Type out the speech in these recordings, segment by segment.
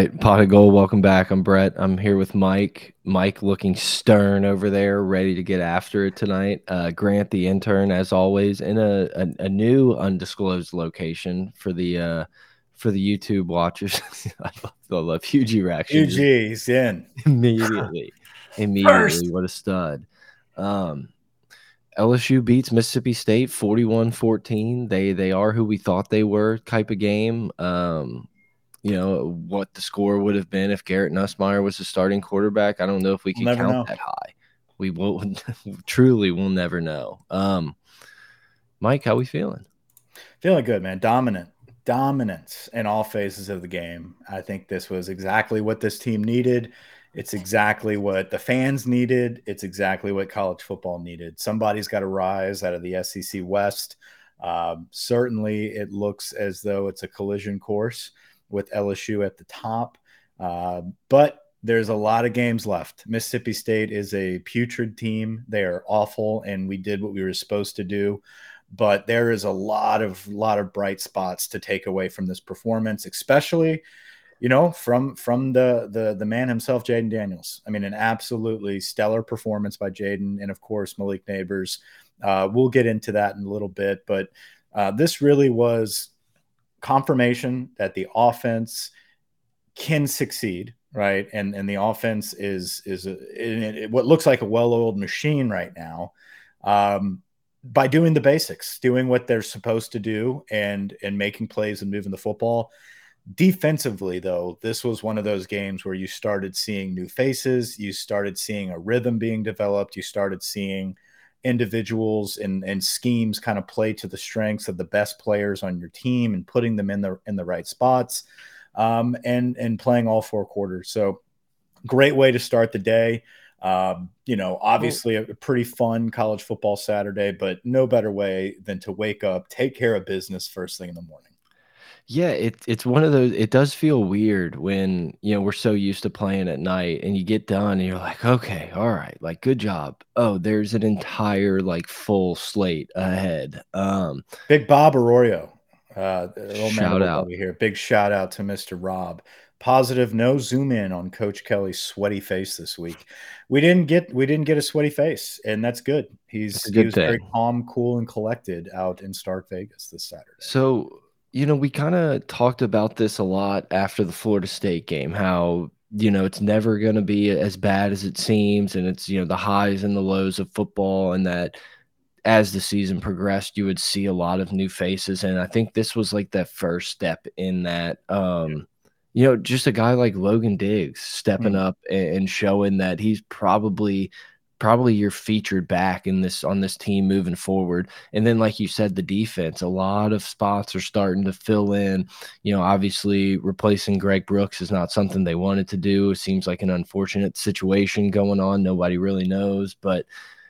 Right, pot of gold. Welcome back. I'm Brett. I'm here with Mike. Mike looking stern over there, ready to get after it tonight. Uh, Grant, the intern, as always, in a, a, a new undisclosed location for the uh, for the YouTube watchers. I love, I love huge reaction. He's in immediately. immediately, what a stud. Um, LSU beats Mississippi State 41-14. They they are who we thought they were type of game. Um, you know, what the score would have been if Garrett Nussmeier was the starting quarterback. I don't know if we can we'll count know. that high. We will truly will never know. Um, Mike, how we feeling? Feeling good, man. Dominant, dominance in all phases of the game. I think this was exactly what this team needed. It's exactly what the fans needed. It's exactly what college football needed. Somebody's got to rise out of the SEC West. Um, certainly, it looks as though it's a collision course with LSU at the top. Uh, but there's a lot of games left. Mississippi State is a putrid team. They are awful, and we did what we were supposed to do. But there is a lot of lot of bright spots to take away from this performance, especially, you know, from from the the the man himself, Jayden Daniels. I mean, an absolutely stellar performance by Jayden, and of course Malik Nabers. Uh, we'll get into that in a little bit, but uh, this really was confirmation that the offense can succeed, right? And and the offense is is a, what looks like a well-oiled machine right now. Um, by doing the basics, doing what they're supposed to do, and and making plays and moving the football. Defensively, though, this was one of those games where you started seeing new faces, you started seeing a rhythm being developed, you started seeing individuals and, and schemes kind of play to the strengths of the best players on your team and putting them in the in the right spots um, and and playing all four quarters. So great way to start the day. Um, you know, obviously a pretty fun college football Saturday, but no better way than to wake up, take care of business first thing in the morning. Yeah, it, it's one of those. It does feel weird when you know we're so used to playing at night, and you get done, and you're like, okay, all right, like good job. Oh, there's an entire like full slate ahead. Um, Big Bob Arroyo, uh, shout out over here. Big shout out to Mr. Rob. Positive, no zoom in on Coach Kelly's sweaty face this week. We didn't get we didn't get a sweaty face, and that's good. He's good he was thing. very calm, cool, and collected out in Stark Vegas this Saturday. So you know, we kind of talked about this a lot after the Florida State game, how, you know, it's never going to be as bad as it seems. And it's, you know, the highs and the lows of football, and that as the season progressed, you would see a lot of new faces. And I think this was like that first step in that. Um, you know, just a guy like Logan Diggs stepping mm -hmm. up and showing that he's probably probably your featured back in this on this team moving forward. And then, like you said, the defense, a lot of spots are starting to fill in. You know, obviously replacing Greg Brooks is not something they wanted to do. It seems like an unfortunate situation going on. Nobody really knows, but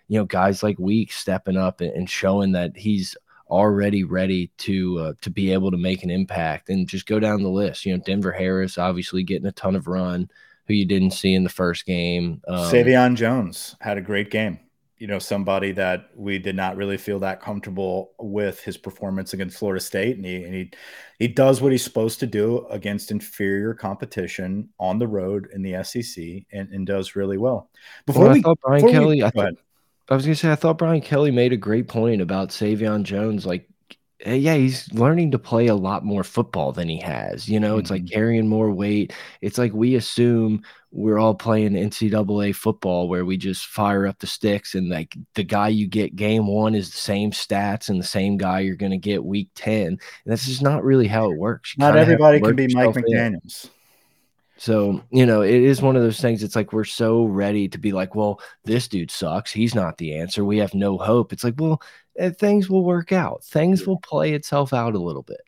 you know, guys like Weeks stepping up and showing that he's already ready to uh, to be able to make an impact and just go down the list. You know, Denver Harris obviously getting a ton of run who you didn't see in the first game. Um, Sai'vion Jones had a great game. You know, somebody that we did not really feel that comfortable with his performance against Florida State, and he and he he does what he's supposed to do against inferior competition on the road in the SEC, and, and does really well. Before well, we, I thought Brian Kelly, we, I, th I was gonna say I thought Brian Kelly made a great point about Sai'vion Jones, like yeah, he's learning to play a lot more football than he has. You know, mm -hmm. it's like mm-hmm. carrying more weight. It's like we assume we're all playing NCAA football where we just fire up the sticks and like the guy you get game one is the same stats and the same guy you're going to get week 10. And that's just not really how it works. You not everybody can be Mike McDaniels. In. So, you know, it is one of those things. It's like we're so ready to be like, well, this dude sucks. He's not the answer. We have no hope. It's like, well, uh, things will work out. Things will play itself out a little bit.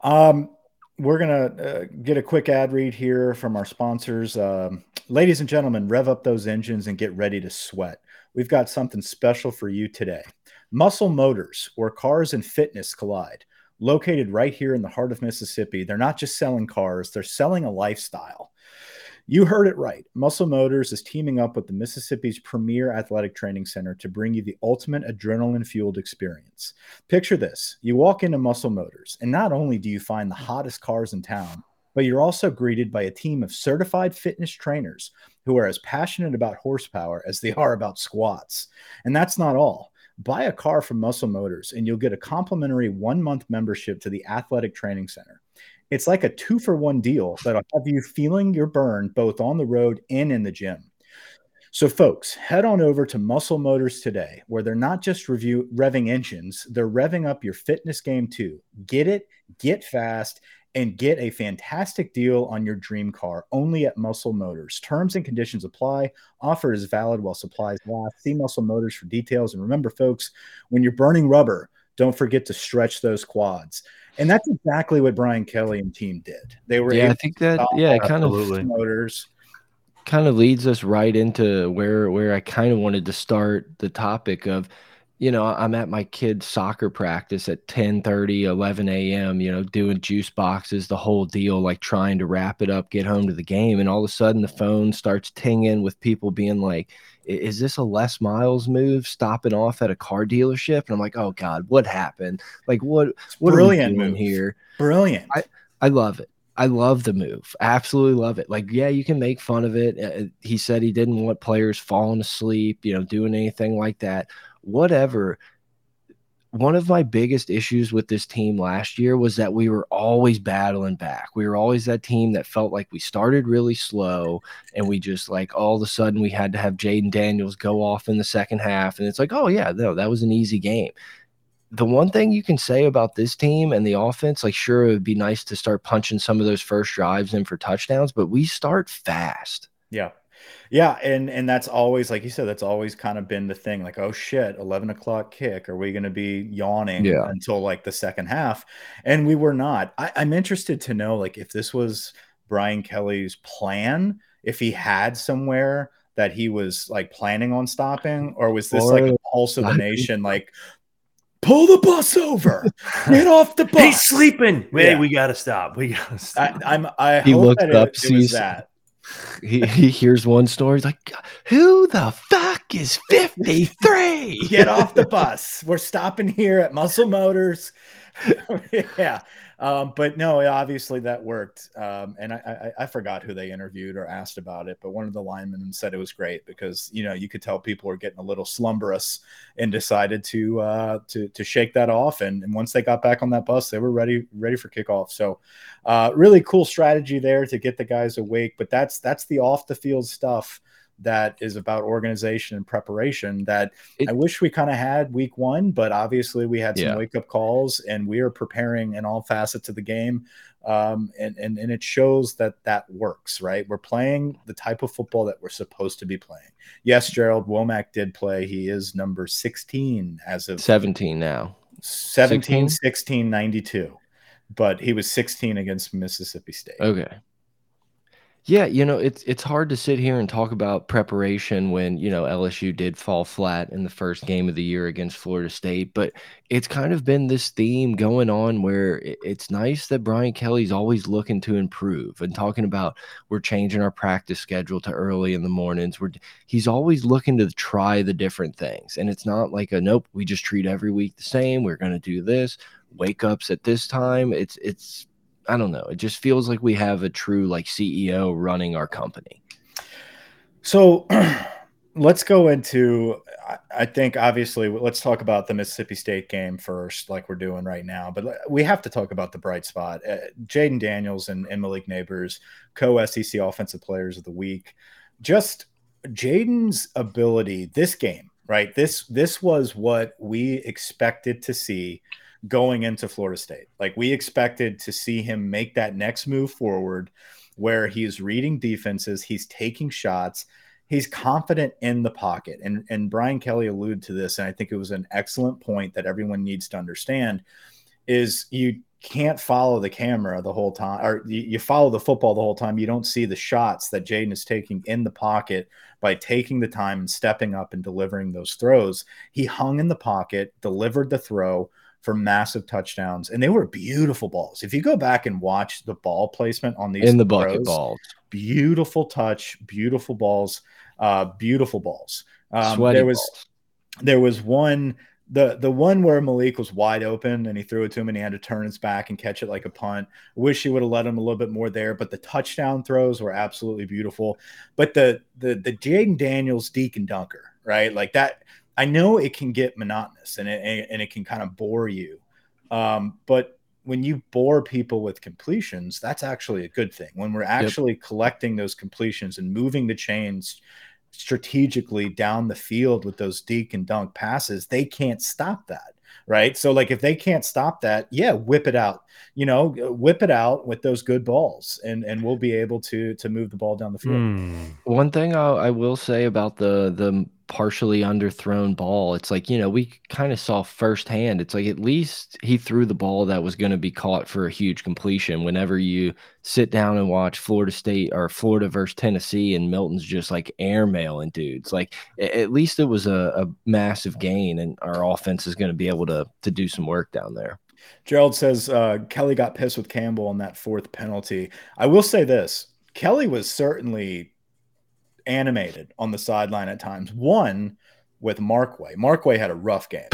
Um, we're gonna uh, get a quick ad read here from our sponsors. Um, ladies and gentlemen, rev up those engines and get ready to sweat. We've got something special for you today. Muscle Motors, where cars and fitness collide located right here in the heart of Mississippi. They're not just selling cars, they're selling a lifestyle. You heard it right. Muscle Motors is teaming up with the Mississippi's premier athletic training center to bring you the ultimate adrenaline fueled experience. Picture this you walk into Muscle Motors, and not only do you find the hottest cars in town, but you're also greeted by a team of certified fitness trainers who are as passionate about horsepower as they are about squats. And that's not all. Buy a car from Muscle Motors and you'll get a complimentary one month membership to the Athletic Training Center. It's like a two for one deal that'll have you feeling your burn both on the road and in the gym. So, folks, head on over to Muscle Motors today, where they're not just review revving engines, they're revving up your fitness game too. Get it, get fast, and get a fantastic deal on your dream car only at Muscle Motors. Terms and conditions apply. Offer is valid while supplies last. See Muscle Motors for details. And remember, folks, when you're burning rubber, don't forget to stretch those quads. And that's exactly what Brian Kelly and team did. They were yeah, I think that yeah, kind of motors kind of leads us right into where where I kind of wanted to start the topic of you know i'm at my kid's soccer practice at 10 30 11 a.m you know doing juice boxes the whole deal like trying to wrap it up get home to the game and all of a sudden the phone starts tinging with people being like is this a les miles move stopping off at a car dealership and i'm like oh god what happened like what what brilliant are here brilliant i i love it I love the move. Absolutely love it. Like, yeah, you can make fun of it. Uh, he said he didn't want players falling asleep, you know, doing anything like that. Whatever. One of my biggest issues with this team last year was that we were always battling back. We were always that team that felt like we started really slow and we just like all of a sudden we had to have Jayden Daniels go off in the second half. And it's like, oh, yeah, no, that was an easy game the one thing you can say about this team and the offense, like, sure, it would be nice to start punching some of those first drives in for touchdowns, but we start fast. Yeah. Yeah. And and that's always, like you said, that's always kind of been the thing. Like, oh shit, 11 o'clock kick. Are we going to be yawning yeah. until like the second half? And we were not. I, I'm interested to know, like, if this was Brian Kelly's plan, if he had somewhere that he was like planning on stopping, or was this or, like a pulse of the nation, like pull the bus over. Get off the bus. He's sleeping. Wait, yeah. we gotta stop. We gotta stop. I, am I he looked up, it, it that. He, he hears one story. He's like, "Who the fuck is 53? Get off the bus. We're stopping here at Muscle Motors." yeah, um, but no, obviously that worked. Um, and I, I, I, forgot who they interviewed or asked about it, but one of the linemen said it was great because you know you could tell people were getting a little slumberous and decided to uh, to to shake that off. And, and once they got back on that bus, they were ready ready for kickoff. So uh, really cool strategy there to get the guys awake. But that's that's the off the field stuff that is about organization and preparation that it, I wish we kind of had week one, but obviously we had some yeah. wake up calls and we are preparing in all facets of the game. Um, and, and, and it shows that that works, right? We're playing the type of football that we're supposed to be playing. Yes, Gerald Womack did play. He is number 16 as of 17 now. 17, 16, 16 92. But he was 16 against Mississippi State. Okay. Yeah, you know, it's it's hard to sit here and talk about preparation when, you know, LSU did fall flat in the first game of the year against Florida State, but it's kind of been this theme going on where it's nice that Brian Kelly's always looking to improve and talking about we're changing our practice schedule to early in the mornings. We're he's always looking to try the different things. And it's not like a nope, we just treat every week the same. We're going to do this. Wake ups at this time. It's it's I don't know. It just feels like we have a true like CEO running our company. So let's go into I think obviously let's talk about the Mississippi State game first, like we're doing right now. But we have to talk about the bright spot. Uh, Jayden Daniels and, and Malik Nabers, co SEC Offensive Players of the Week. Just Jayden's ability, this game, right? This this was what we expected to see going into Florida State. Like we expected to see him make that next move forward where he's reading defenses, he's taking shots, he's confident in the pocket. And and Brian Kelly alluded to this and I think it was an excellent point that everyone needs to understand is you can't follow the camera the whole time or you, you follow the football the whole time you don't see the shots that Jayden is taking in the pocket by taking the time and stepping up and delivering those throws he hung in the pocket delivered the throw for massive touchdowns, and they were beautiful balls. If you go back and watch the ball placement on these in the bucket balls, beautiful touch, beautiful balls, uh, beautiful balls. Um, there was balls. there was one the the one where Malik was wide open and he threw it to him and he had to turn his back and catch it like a punt. Wish he would have let him a little bit more there, but the touchdown throws were absolutely beautiful. But the the the Jayden Daniels Deacon dunker, right? Like that. I know it can get monotonous and it and it can kind of bore you, um, but when you bore people with completions, that's actually a good thing. When we're actually yep. collecting those completions and moving the chains strategically down the field with those dink and dunk passes, they can't stop that. Right. So, like, if they can't stop that, yeah, whip it out, you know, whip it out with those good balls and, and we'll be able to, to move the ball down the field. Mm. One thing I, I will say about the, the partially underthrown ball. It's like, you know, we kind of saw firsthand. It's like at least he threw the ball that was going to be caught for a huge completion. Whenever you sit down and watch Florida State or Florida versus Tennessee and Milton's just like airmailing dudes, like at least it was a, a massive gain and our offense is going to be able to to do some work down there. Gerald says uh, Kelly got pissed with Campbell on that fourth penalty. I will say this Kelly was certainly animated on the sideline at times. One with Markway. Markway had a rough game,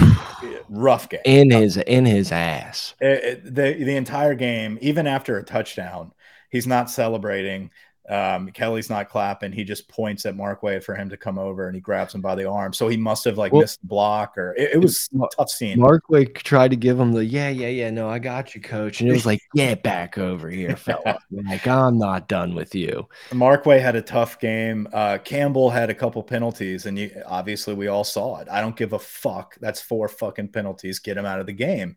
rough game in his in his ass. It, it, the the entire game, even after a touchdown, he's not celebrating. Um, Kelly's not clapping. He just points at Markway for him to come over, and he grabs him by the arm. So he must have like well, missed the block, or it, it was tough scene. Markway tried to give him the yeah, yeah, yeah. No, I got you, coach, and it was like get back over here, fella. like I'm not done with you. Markway had a tough game. Uh, Campbell had a couple penalties, and you, obviously we all saw it. I don't give a fuck. That's four fucking penalties. Get him out of the game.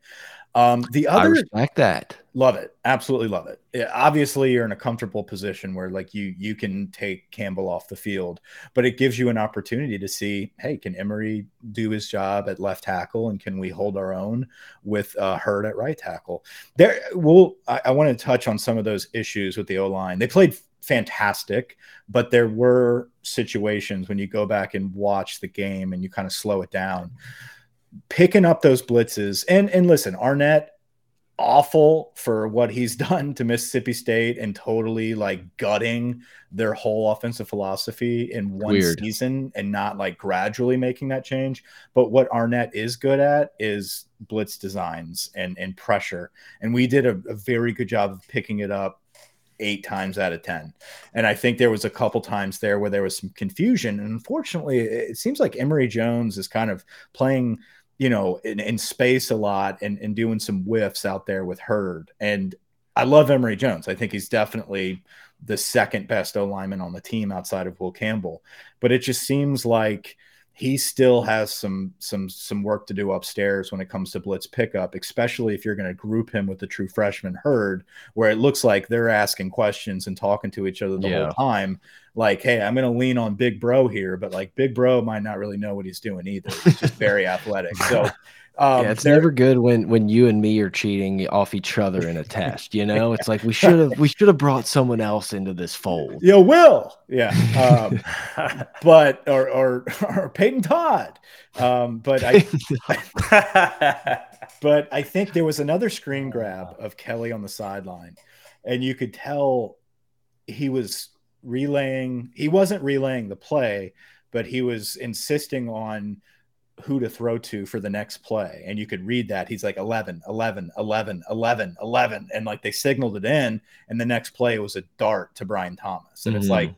Um, the other, I respect that. Love it, absolutely love it. Yeah, obviously, you're in a comfortable position where like you you can take Campbell off the field, but it gives you an opportunity to see, hey, can Emery do his job at left tackle, and can we hold our own with uh, Heard at right tackle? There, we'll. I, I want to touch on some of those issues with the O line. They played fantastic, but there were situations when you go back and watch the game and you kind of slow it down picking up those blitzes. And and listen, Arnett awful for what he's done to Mississippi State and totally like gutting their whole offensive philosophy in one Weird. season and not like gradually making that change. But what Arnett is good at is blitz designs and and pressure. And we did a, a very good job of picking it up eight times out of 10. And I think there was a couple times there where there was some confusion. And unfortunately, it seems like Emery Jones is kind of playing you know, in, in space a lot and, and doing some whiffs out there with Heard. And I love Emery Jones. I think he's definitely the second best O lineman on the team outside of Will Campbell. But it just seems like – he still has some some some work to do upstairs when it comes to blitz pickup, especially if you're going to group him with the true freshman Heard, where it looks like they're asking questions and talking to each other the yeah. whole time. Like, hey, I'm going to lean on Big Bro here, but like Big Bro might not really know what he's doing either. He's just very athletic. So um, yeah, it's never good when when you and me are cheating off each other in a test. You know, it's like we should have we should have brought someone else into this fold. Yeah, Will. Yeah, um, but or, or or Peyton Todd. Um, but I, but I think there was another screen grab of Kelly on the sideline, and you could tell he was relaying. He wasn't relaying the play, but he was insisting on who to throw to for the next play. And you could read that. He's like 11, 11, 11, 11, 11. And like they signaled it in. And the next play was a dart to Brian Thomas. And mm-hmm. it's like,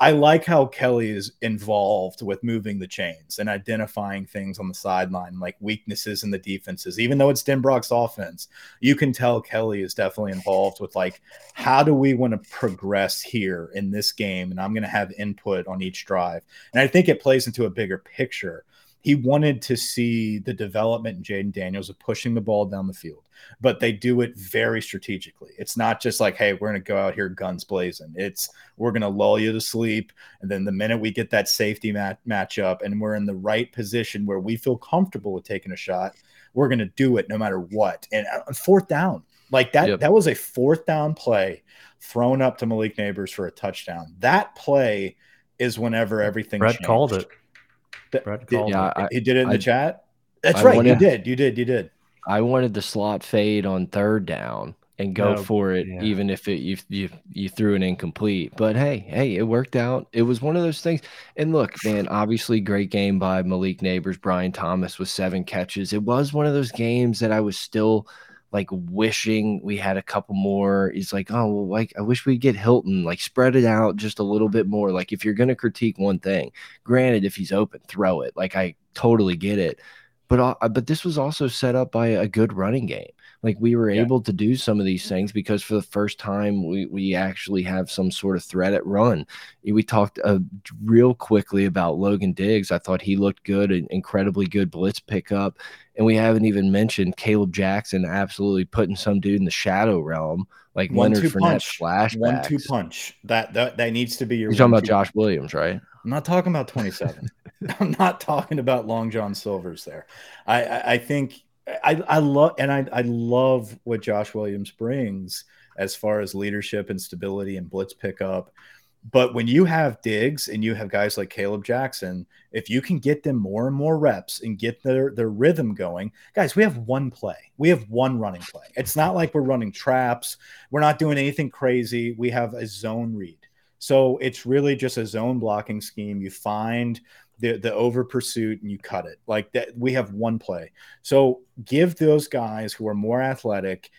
I like how Kelly is involved with moving the chains and identifying things on the sideline, like weaknesses in the defenses. Even though it's Denbrock's offense, you can tell Kelly is definitely involved with like, how do we want to progress here in this game? And I'm going to have input on each drive. And I think it plays into a bigger picture he wanted to see the development in Jayden Daniels of pushing the ball down the field, but they do it very strategically. It's not just like, hey, we're going to go out here guns blazing. It's we're going to lull you to sleep. And then the minute we get that safety mat- matchup and we're in the right position where we feel comfortable with taking a shot, we're going to do it no matter what. And uh, fourth down, like that, yep. that was a fourth down play thrown up to Malik Nabers for a touchdown. That play is whenever everything Brett changed. called it. Brett did, yeah, I, he did it in I, the chat. That's I right. Wanted, you did. You did. You did. I wanted the slot fade on third down and go no, for it, yeah. even if it you, you you threw an incomplete. But hey, hey, it worked out. It was one of those things. And look, man, obviously great game by Malik Nabers. Brian Thomas with seven catches. It was one of those games that I was still like wishing we had a couple more. He's like, oh, well, like I wish we get Hilton, like spread it out just a little bit more. Like if you're gonna critique one thing, granted, if he's open, throw it. Like I totally get it. But uh, but this was also set up by a good running game. Like we were yeah. able to do some of these things because for the first time we we actually have some sort of threat at run. We talked uh, real quickly about Logan Diggs. I thought he looked good, an incredibly good blitz pickup, and we haven't even mentioned Kaleb Jackson absolutely putting some dude in the shadow realm like one Leonard Fournette punch. flashbacks. One two punch. That that that needs to be your. You're talking about Josh Williams, right? I'm not talking about 27. I'm not talking about Long John Silver's there. I I, I think I, I love and I, I love what Josh Williams brings as far as leadership and stability and blitz pickup. But when you have Diggs and you have guys like Kaleb Jackson, if you can get them more and more reps and get their their rhythm going, guys, we have one play. We have one running play. It's not like we're running traps. We're not doing anything crazy. We have a zone read. So it's really just a zone blocking scheme. You find the the over pursuit and you cut it like that. We have one play, so give those guys who are more athletic,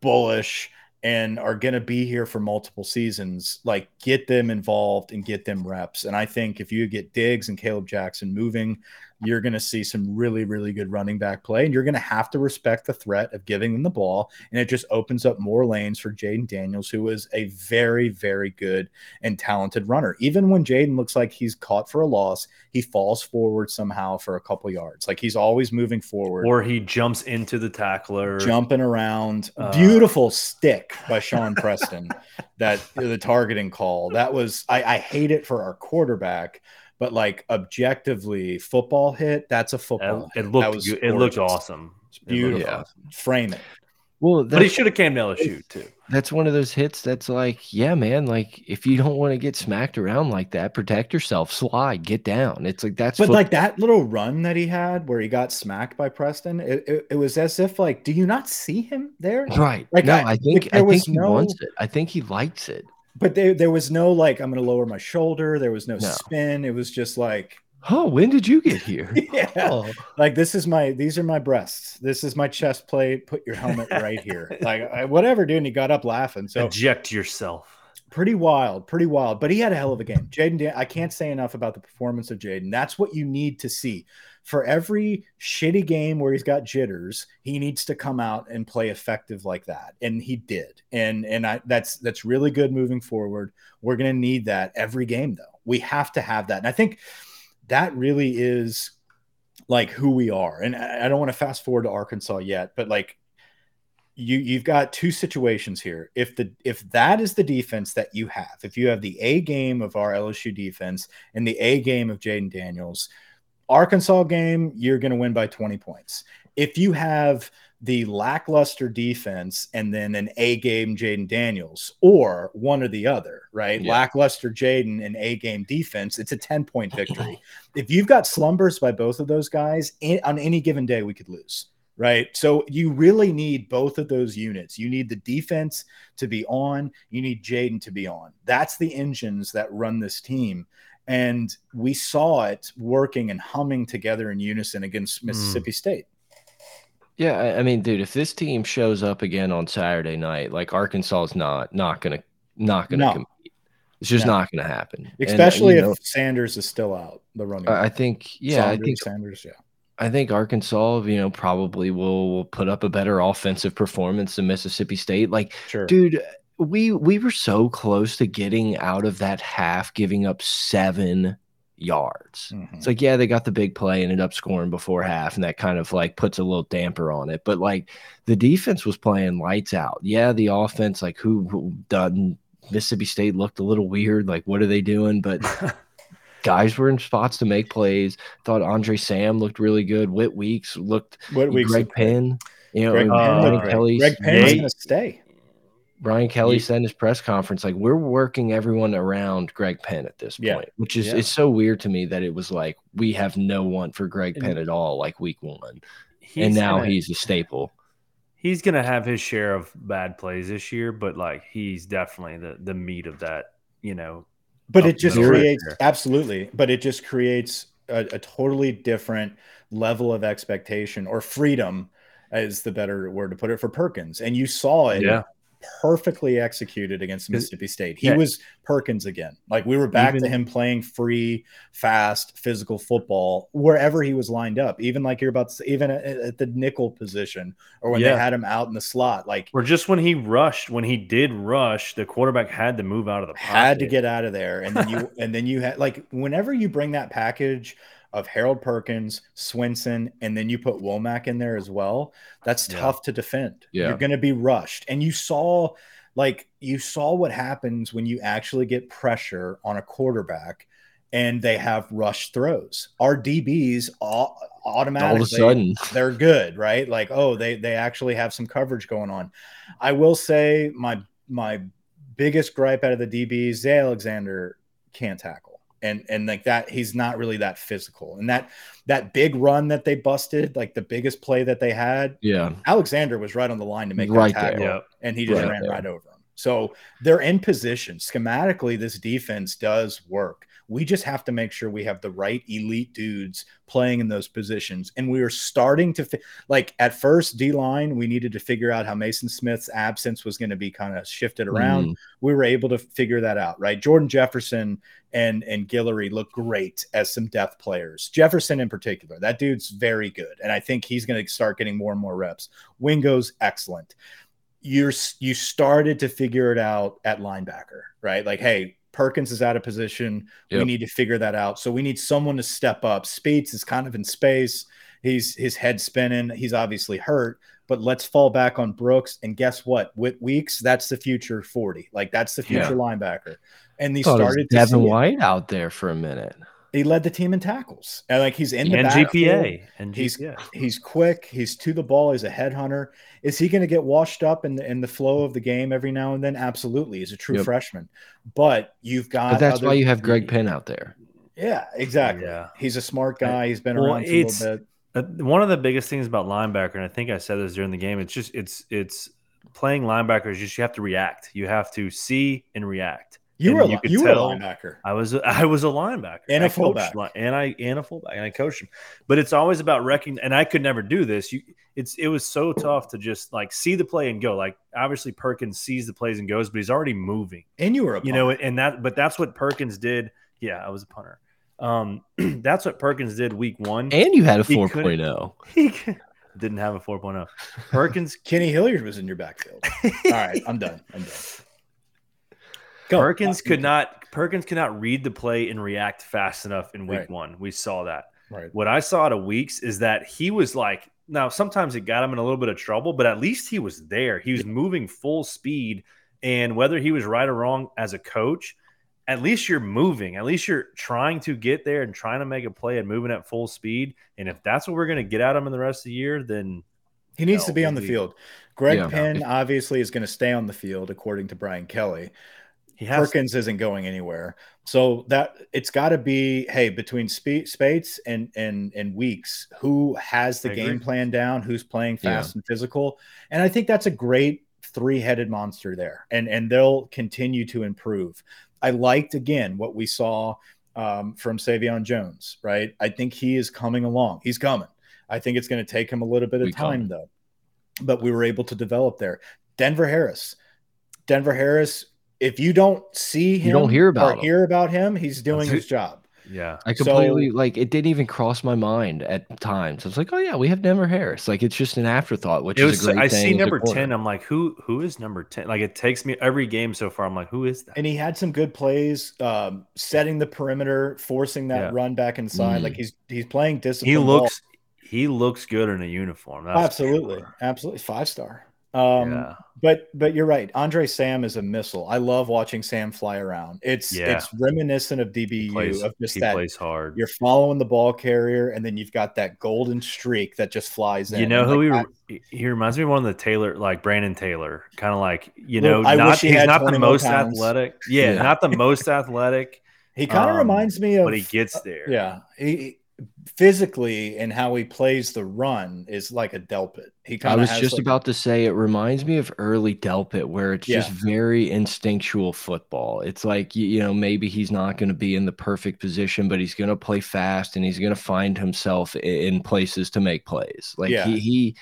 bullish, and are going to be here for multiple seasons, like get them involved and get them reps. And I think if you get Diggs and Kaleb Jackson moving, you're going to see some really, really good running back play. And you're going to have to respect the threat of giving them the ball. And it just opens up more lanes for Jayden Daniels, who is a very, very good and talented runner. Even when Jayden looks like he's caught for a loss, he falls forward somehow for a couple yards. Like he's always moving forward. Or he jumps into the tackler, jumping around. Uh, Beautiful stick by Shawn Preston. that the targeting call. That was, I, I hate it for our quarterback but like objectively football hit that's a football it, it looked it looked awesome. It's beautiful. yeah. frame it. Well but he should have came down shoot too. that's one of those hits that's like yeah man like if you don't want to get smacked around like that protect yourself slide get down. It's like that's but like that little run that he had where he got smacked by preston it, it, it, was as if like do you not see him there? Right. Like no i, I think i think he no... wants it. I think he likes it but there, there was no like I'm going to lower my shoulder. There was no, no, spin. It was just like, oh, when did you get here? yeah, oh. like this is my these are my breasts. This is my chest plate. Put your helmet right here. like I, whatever, dude. And he got up laughing. So eject yourself. Pretty wild, pretty wild. But he had a hell of a game. Jayden I can't say enough about the performance of Jayden That's what you need to see for every shitty game where he's got jitters, he needs to come out and play effective like that. And he did. And and I that's that's really good moving forward. We're gonna need that every game though. We have to have that. And I think that really is like who we are. And I don't want to fast forward to Arkansas yet, but like you you've got two situations here. If the if that is the defense that you have, if you have the A game of our LSU defense and the A game of Jayden Daniels, Arkansas game, you're going to win by 20 points. If you have the lackluster defense and then an A game Jayden Daniels or one or the other, right? Yeah. Lackluster Jayden and A game defense, it's a 10 point victory. if you've got slumbers by both of those guys in, on any given day, we could lose, right? So you really need both of those units. You need the defense to be on, you need Jayden to be on. That's the engines that run this team and we saw it working and humming together in unison against hmm. Mississippi mm. State. Yeah, I mean, dude, if this team shows up again on Saturday night, like Arkansas is not not gonna not gonna no. compete. It's just no. not gonna happen. Especially and, if know, Sanders is still out, the running. I think, yeah, Saunders, I think Sanders, yeah. I think Arkansas, you know, probably will, will put up a better offensive performance than Mississippi State. Like, sure. dude, we we were so close to getting out of that half, giving up seven yards. Mm -hmm. It's like, yeah, they got the big play, ended up scoring before half, and that kind of like puts a little damper on it. But like the defense was playing lights out. Yeah, the offense, like who, who done Mississippi State looked a little weird. Like, what are they doing? But guys were in spots to make plays. Thought Andre Sam looked really good. Whit Weeks looked. Whit Weeks. Greg Penn. You know, Greg, uh, Penn, Greg Penn's going to stay. Brian Kelly said in his press conference, like we're working everyone around Greg Penn at this point, yeah. which is yeah. it's so weird to me that it was like we have no one for Greg Penn at all, like week one, and now gonna, he's a staple. he's gonna have his share of bad plays this year, but like he's definitely the the meat of that, you know. But it just creates there. absolutely, but it just creates a, a totally different level of expectation or freedom is the better word to put it for Perkins. And you saw it Yeah. Perfectly executed against Mississippi State. He Yeah. was Perkins again. Like we were back to him playing free, fast, physical football wherever he was lined up. Even like you're about to say, even at, at the nickel position or when Yeah. they had him out in the slot, like Or just when he rushed, when he did rush, the quarterback had to move out of the pocket. had to get out of there and then you and then you had like whenever you bring that package of Harold Perkins, Swinson, and then you put Womack in there as well, that's Yeah. tough to defend. Yeah. You're going to be rushed. And you saw like you saw what happens when you actually get pressure on a quarterback and they have rush throws. Our DBs all, automatically sudden. they're good, right? Like, oh, they they actually have some coverage going on. I will say my my biggest gripe out of the DBs, Zay Alexander can't tackle. And and like that, he's not really that physical. And that that big run that they busted, like the biggest play that they had, Yeah. Alexander was right on the line to make Right that tackle, Yep. and he just Right ran there. right over him. So they're in position. Schematically, this defense does work. We just have to make sure we have the right elite dudes playing in those positions. And we are starting to fi- like at first D line, we needed to figure out how Mason Smith's absence was going to be kind of shifted around. Mm. We were able to figure that out, right? Jordan Jefferson and and Guillory look great as some depth players. Jefferson in particular, that dude's very good, and I think he's going to start getting more and more reps. Wingo's excellent. You're you started to figure it out at linebacker, right? Like, hey, Perkins is out of position. We need to figure that out. So we need someone to step up. Speights is kind of in space. He's his head spinning. He's obviously hurt, but let's fall back on Brooks. And guess what? With Weeks, that's the future 40. Like that's the future Yeah. linebacker. And he Thought it was started to Devin see it. White out there for a minute. He led the team in tackles. And like he's in the and. GPA and He's- GPA. He's quick. He's to the ball. He's a headhunter. Is he going to get washed up in the in the flow of the game every now and then? Absolutely. He's a true Yep. freshman. But you've got. But that's other- why you have Greg Penn out there. Yeah, exactly. Yeah. He's a smart guy. He's been Well, around for a little bit. One of the biggest things about linebacker, and I think I said this during the game, it's just it's it's playing linebacker is just you have to react. You have to see and react. You and were a, you you, were tell- a linebacker. I was I was a linebacker And a I fullback. li- and I and a fullback and I coached him. But it's always about wrecking. And I could never do this. You, it's it was so tough to just like see the play and go. Like obviously Perkins sees the plays and goes, but he's already moving. And you were a You know, and that but that's what Perkins did. Yeah, I was a punter. Um, that's what Perkins did week one. And you had a He 4.0. He didn't have a 4.0. Perkins Kenny Hilliard was in your backfield. All right, I'm done. I'm done. Go. Perkins could not Perkins could not read the play and react fast enough in week Right. one. We saw that. Right. What I saw out of weeks is that he was like now sometimes it got him in a little bit of trouble, but at least he was there. He was moving full speed. And whether he was right or wrong as a coach, at least you're moving. At least you're trying to get there and trying to make a play and moving at full speed. And if that's what we're going to get out of him in the rest of the year, then He needs No, to be on the we- field. Greg Yeah. Penn obviously is going to stay on the field, according to Brian Kelly. He has Perkins isn't going anywhere. So that it's got to be hey between Spe- Speights and and and Weeks, who has the I game agree. plan down, who's playing Yeah. fast and physical, and I think that's a great three-headed monster there, and and they'll continue to improve. I liked again what we saw um, from Sai'vion Jones, right? I think he is coming along. He's coming. I think it's going to take him a little bit of We time coming. though, but we were able to develop there. Denver Harris, Denver Harris. If you don't see him, You don't hear about or him. hear about him, he's doing his job. yeah. I completely like it didn't even cross my mind at times. I was like, oh yeah, we have Denver Harris. Like it's just an afterthought, which It is was a great I thing see number 10. I'm like, who who is number 10? Like it takes me every game so far. I'm like, who is that? And he had some good plays, um, setting the perimeter, forcing that Yeah. run back inside. Mhm. Like he's he's playing discipline. He ball. looks he looks good in a uniform. That's absolutely, absolutely five star. Um, yeah. But but you're right. Andre Sam is a missile. I love watching Sam fly around. It's Yeah. it's reminiscent of DBU plays, of just he that plays hard. you're following the ball carrier, and then you've got that golden streak that just flies in. You know who like, he, he reminds me of one of the Taylor, like Brandon Taylor, kind of like you know, I not wish he he's had not the most pounds. athletic. Yeah, Yeah. not the most athletic, He kind of Um, reminds me of, but he gets there. yeah. He physically and how he plays the run is like a Delpit. He kind of I was just like about to say it reminds me of early Delpit where it's yeah. just very instinctual football. It's like you know maybe he's not going to be in the perfect position, but he's going to play fast and he's going to find himself in places to make plays. Like yeah. he he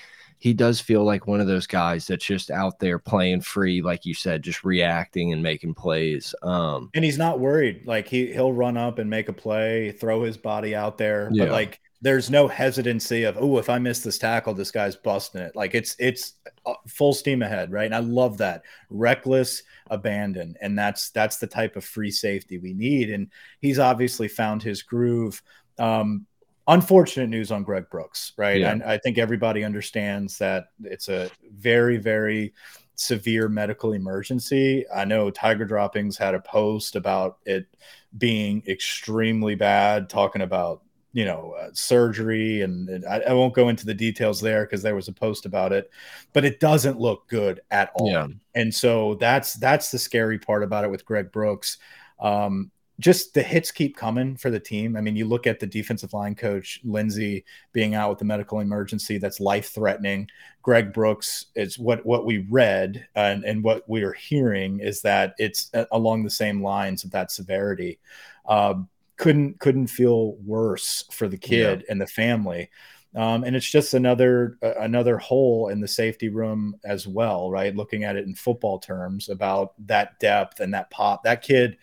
he does feel like one of those guys that's just out there playing free, like you said, just reacting and making plays. Um, and he's not worried. Like he he'll run up and make a play, throw his body out there, yeah. but like there's no hesitancy of oh if I miss this tackle, this guy's busting it. Like it's it's uh, full steam ahead, right? And I love that reckless abandon, and that's that's the type of free safety we need. And he's obviously found his groove. Um, unfortunate news on Greg Brooks, right? Yeah. And I think everybody understands that it's a very, very severe medical emergency. I know Tiger Droppings had a post about it being extremely bad, talking about you know uh, surgery and, and I, I, won't go into the details there because there was a post about it but it doesn't look good at all yeah. and so that's that's the scary part about it with greg brooks um, just the hits keep coming for the team. I mean, you look at the defensive line coach Lindsey being out with the medical emergency that's life threatening. Greg Brooks is what what we read and, and what we are hearing is that it's uh, along the same lines of that severity. Uh, couldn't couldn't feel worse for the kid yeah. and the family. Um, and it's just another uh, another hole in the safety room as well, right? Looking at it in football terms about that depth and that pop. That kid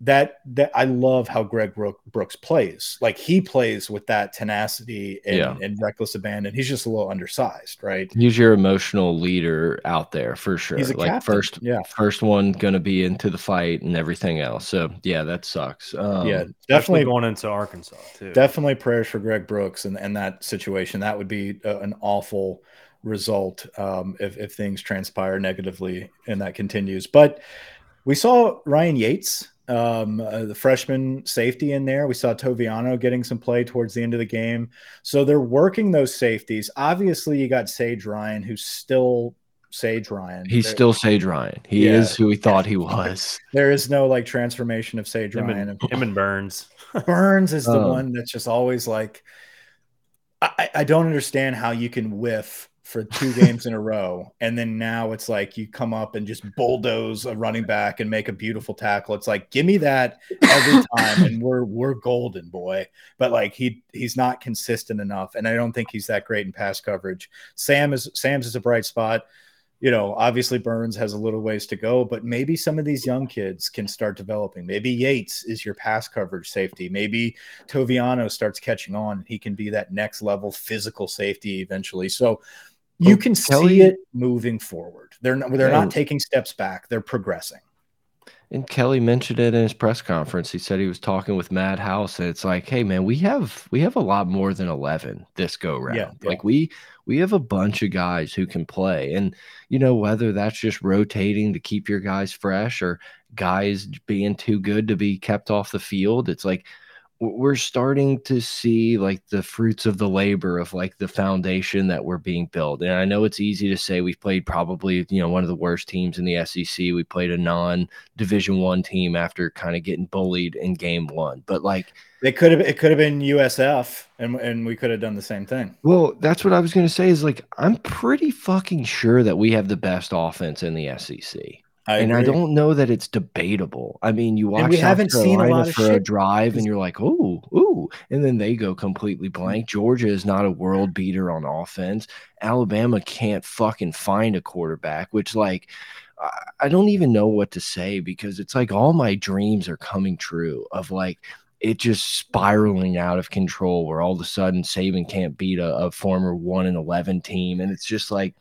that that I love how Greg Brooks plays. Like he plays with that tenacity and, yeah. and, reckless abandon. He's just a little undersized, right? He's your emotional leader out there for sure. He's a like captain. first, yeah, first one going to be into the fight and everything else. So yeah, that sucks. Um, yeah, definitely going into Arkansas too. Definitely prayers for Greg Brooks and and that situation. That would be a, an awful result um, if if things transpire negatively and that continues. But we saw Ryan Yates um, uh, the freshman safety in there. We saw Toviano getting some play towards the end of the game. So they're working those safeties. Obviously, you got Sage Ryan, who's still Sage Ryan. He's there, still Sage Ryan. He yeah. is who he thought he was. there is no like transformation of Sage him Ryan. And, him and Burns. Burns is the um, one that's just always like, I, I don't understand how you can whiff for two games in a row. And then now it's like you come up and just bulldoze a running back and make a beautiful tackle. It's like, give me that every time and we're we're golden, boy. But like he he's not consistent enough. And I don't think he's that great in pass coverage. Sam is Sam's is a bright spot. You know, obviously Burns has a little ways to go, but maybe some of these young kids can start developing. Maybe Yates is your pass coverage safety. Maybe Toviano starts catching on. He can be that next level physical safety eventually. So you can Kelly, see it moving forward. They're not, they're not taking steps back. They're progressing. And Kelly mentioned it in his press conference. He said he was talking with Matt House, and it's like, hey man, we have we have a lot more than eleven this go round. Yeah, yeah. Like we we have a bunch of guys who can play, and you know whether that's just rotating to keep your guys fresh or guys being too good to be kept off the field. It's like we're starting to see like the fruits of the labor of like the foundation that we're being built. And I know it's easy to say we've played probably, you know, one of the worst teams in the SEC. We played a non division one team after kind of getting bullied in game one. But like it could have it could have been USF and and we could have done the same thing. Well, that's what I was gonna say is like I'm pretty fucking sure that we have the best offense in the SEC. I and agree. I don't know that it's debatable. I mean, you watch we South haven't Carolina seen a for a drive, and you're like, "Oh, ooh," and then they go completely blank. Georgia is not a world beater on offense. Alabama can't fucking find a quarterback, which like I don't even know what to say because it's like all my dreams are coming true of like it just spiraling out of control where all of a sudden Saban can't beat a, a former one and eleven team, and it's just like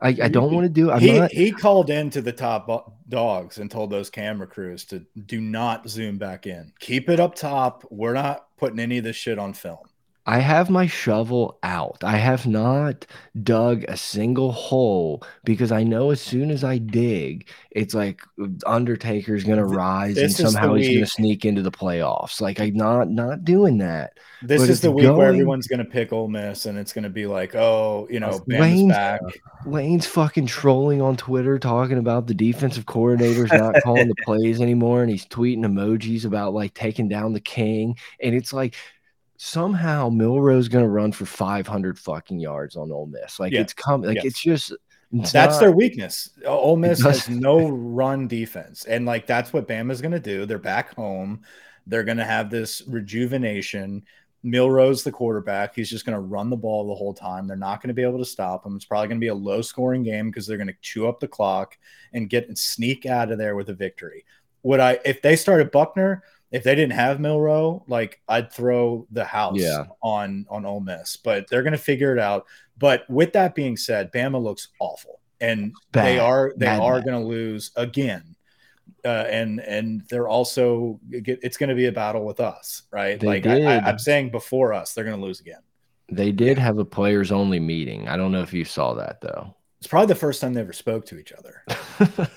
I, I don't want to do. I'm he not... he called into the top dogs and told those camera crews to do not zoom back in. Keep it up top. We're not putting any of this shit on film. I have my shovel out. I have not dug a single hole because I know as soon as I dig, it's like Undertaker's gonna rise this and somehow he's gonna sneak into the playoffs. Like I'm not not doing that. This but is the week going, where everyone's gonna pick Ole Miss and it's gonna be like, oh, you know, Lane's back. Uh, Lane's fucking trolling on Twitter talking about the defensive coordinator's not calling the plays anymore, and he's tweeting emojis about like taking down the king, and it's like somehow Milroe's going to run for 500 fucking yards on Ole Miss. Like Yeah. it's come, like it's just it's That's not- their weakness. Ole Miss has no run defense, and like that's what Bama's going to do. They're back home. They're going to have this rejuvenation. Milrose, the quarterback, he's just going to run the ball the whole time. They're not going to be able to stop him. It's probably going to be a low scoring game because they're going to chew up the clock and get and sneak out of there with a victory. Would I, if they started Buckner, if they didn't have Milroe, like I'd throw the house Yeah. on on Ole Miss, but they're going to figure it out. But with that being said, Bama looks awful, and they are they Bad, are bad. going to lose again. Uh, and and they're also it's going to be a battle with us, right? They like I, I, did. I'm saying before us, they're going to lose again. They did have a players only meeting. I don't know if you saw that though. It's probably the first time they ever spoke to each other.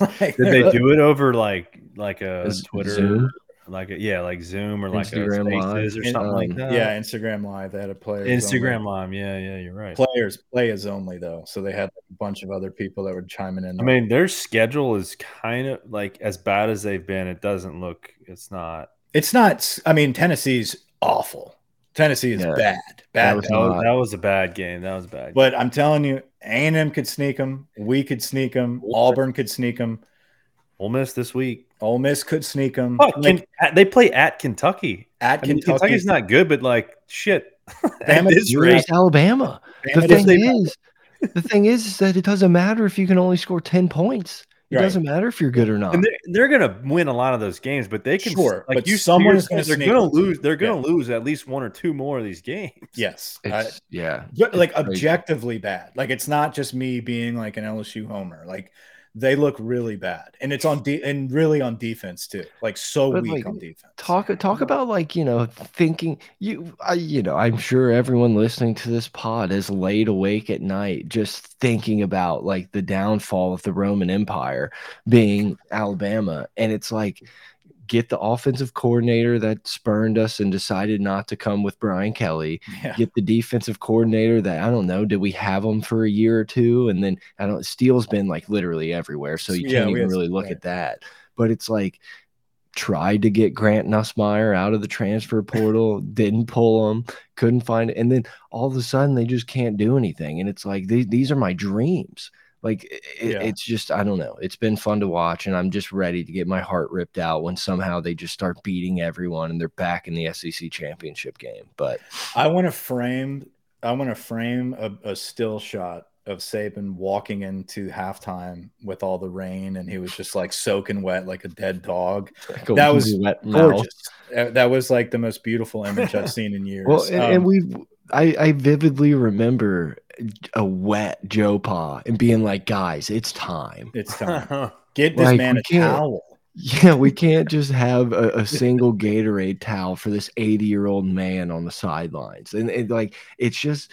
Like, Did they do it over like like a Z- Twitter, Zoom? like a, yeah, like Zoom or like Instagram a Live? Or something like Um, that? Yeah, Instagram Live. They had a player. Instagram Live. Yeah, yeah, you're right. players players only though, so they had a bunch of other people that were chiming in. I mean, their schedule is kind of like as bad as they've been. It doesn't look. It's not. It's not. I mean, Tennessee's awful. Tennessee is Yeah. bad, bad. was bad. That was, that was a bad game. That was a bad. But I'm telling you, A&M could sneak them. We could sneak them. Auburn could sneak them. Ole Miss this week. Ole Miss could sneak them. Oh, Ken- at- they play at Kentucky. at I mean, Kentucky, Kentucky's not good, but like shit. Damn at it, this Neither is rate, Alabama. The thing doesn't- is, the thing is, is that it doesn't matter if you can only score 10 points. It Right. doesn't matter if you're good or not. and they're, they're gonna win a lot of those games, but they can Sure, like but you. someone is gonna They're gonna lose. They're gonna lose at least one or two more of these games. Yes, I- It's, yeah. Yeah, like It's crazy. objectively bad. Like it's not just me being like an LSU homer. Like they look really bad, and it's on de- and really on defense too. Like so But, weak like, on defense. Talk talk about like you know thinking you I, you know I'm sure everyone listening to this pod is laid awake at night just thinking about like the downfall of the Roman Empire being Alabama and it's like get the offensive coordinator that spurned us and decided not to come with Brian Kelly Yeah. get the defensive coordinator that I don't know. Did we have him for a year or two? And then I don't. Steele's been like literally everywhere, so you can't we even really look at that. But it's like tried to get Grant Nussmeier out of the transfer portal, didn't pull him, couldn't find it, and then all of a sudden they just can't do anything. And it's like these these are my dreams. Like it, Yeah. it's just I don't know. It's been fun to watch, and I'm just ready to get my heart ripped out when somehow they just start beating everyone and they're back in the SEC championship game. But I want to frame. I want to frame a, a still shot of Saban walking into halftime with all the rain, and he was just like soaking wet like a dead dog. That was wet mouth. Gorgeous. Uh, That was like the most beautiful image I've seen in years. Well, and, Um, and we, I, I vividly remember a wet Joe Pa and being like, guys, it's time. it's time. Get this Like, man a towel. Yeah, we can't just have a, a single Gatorade towel for this 80 year old man on the sidelines. And it, like, it's just,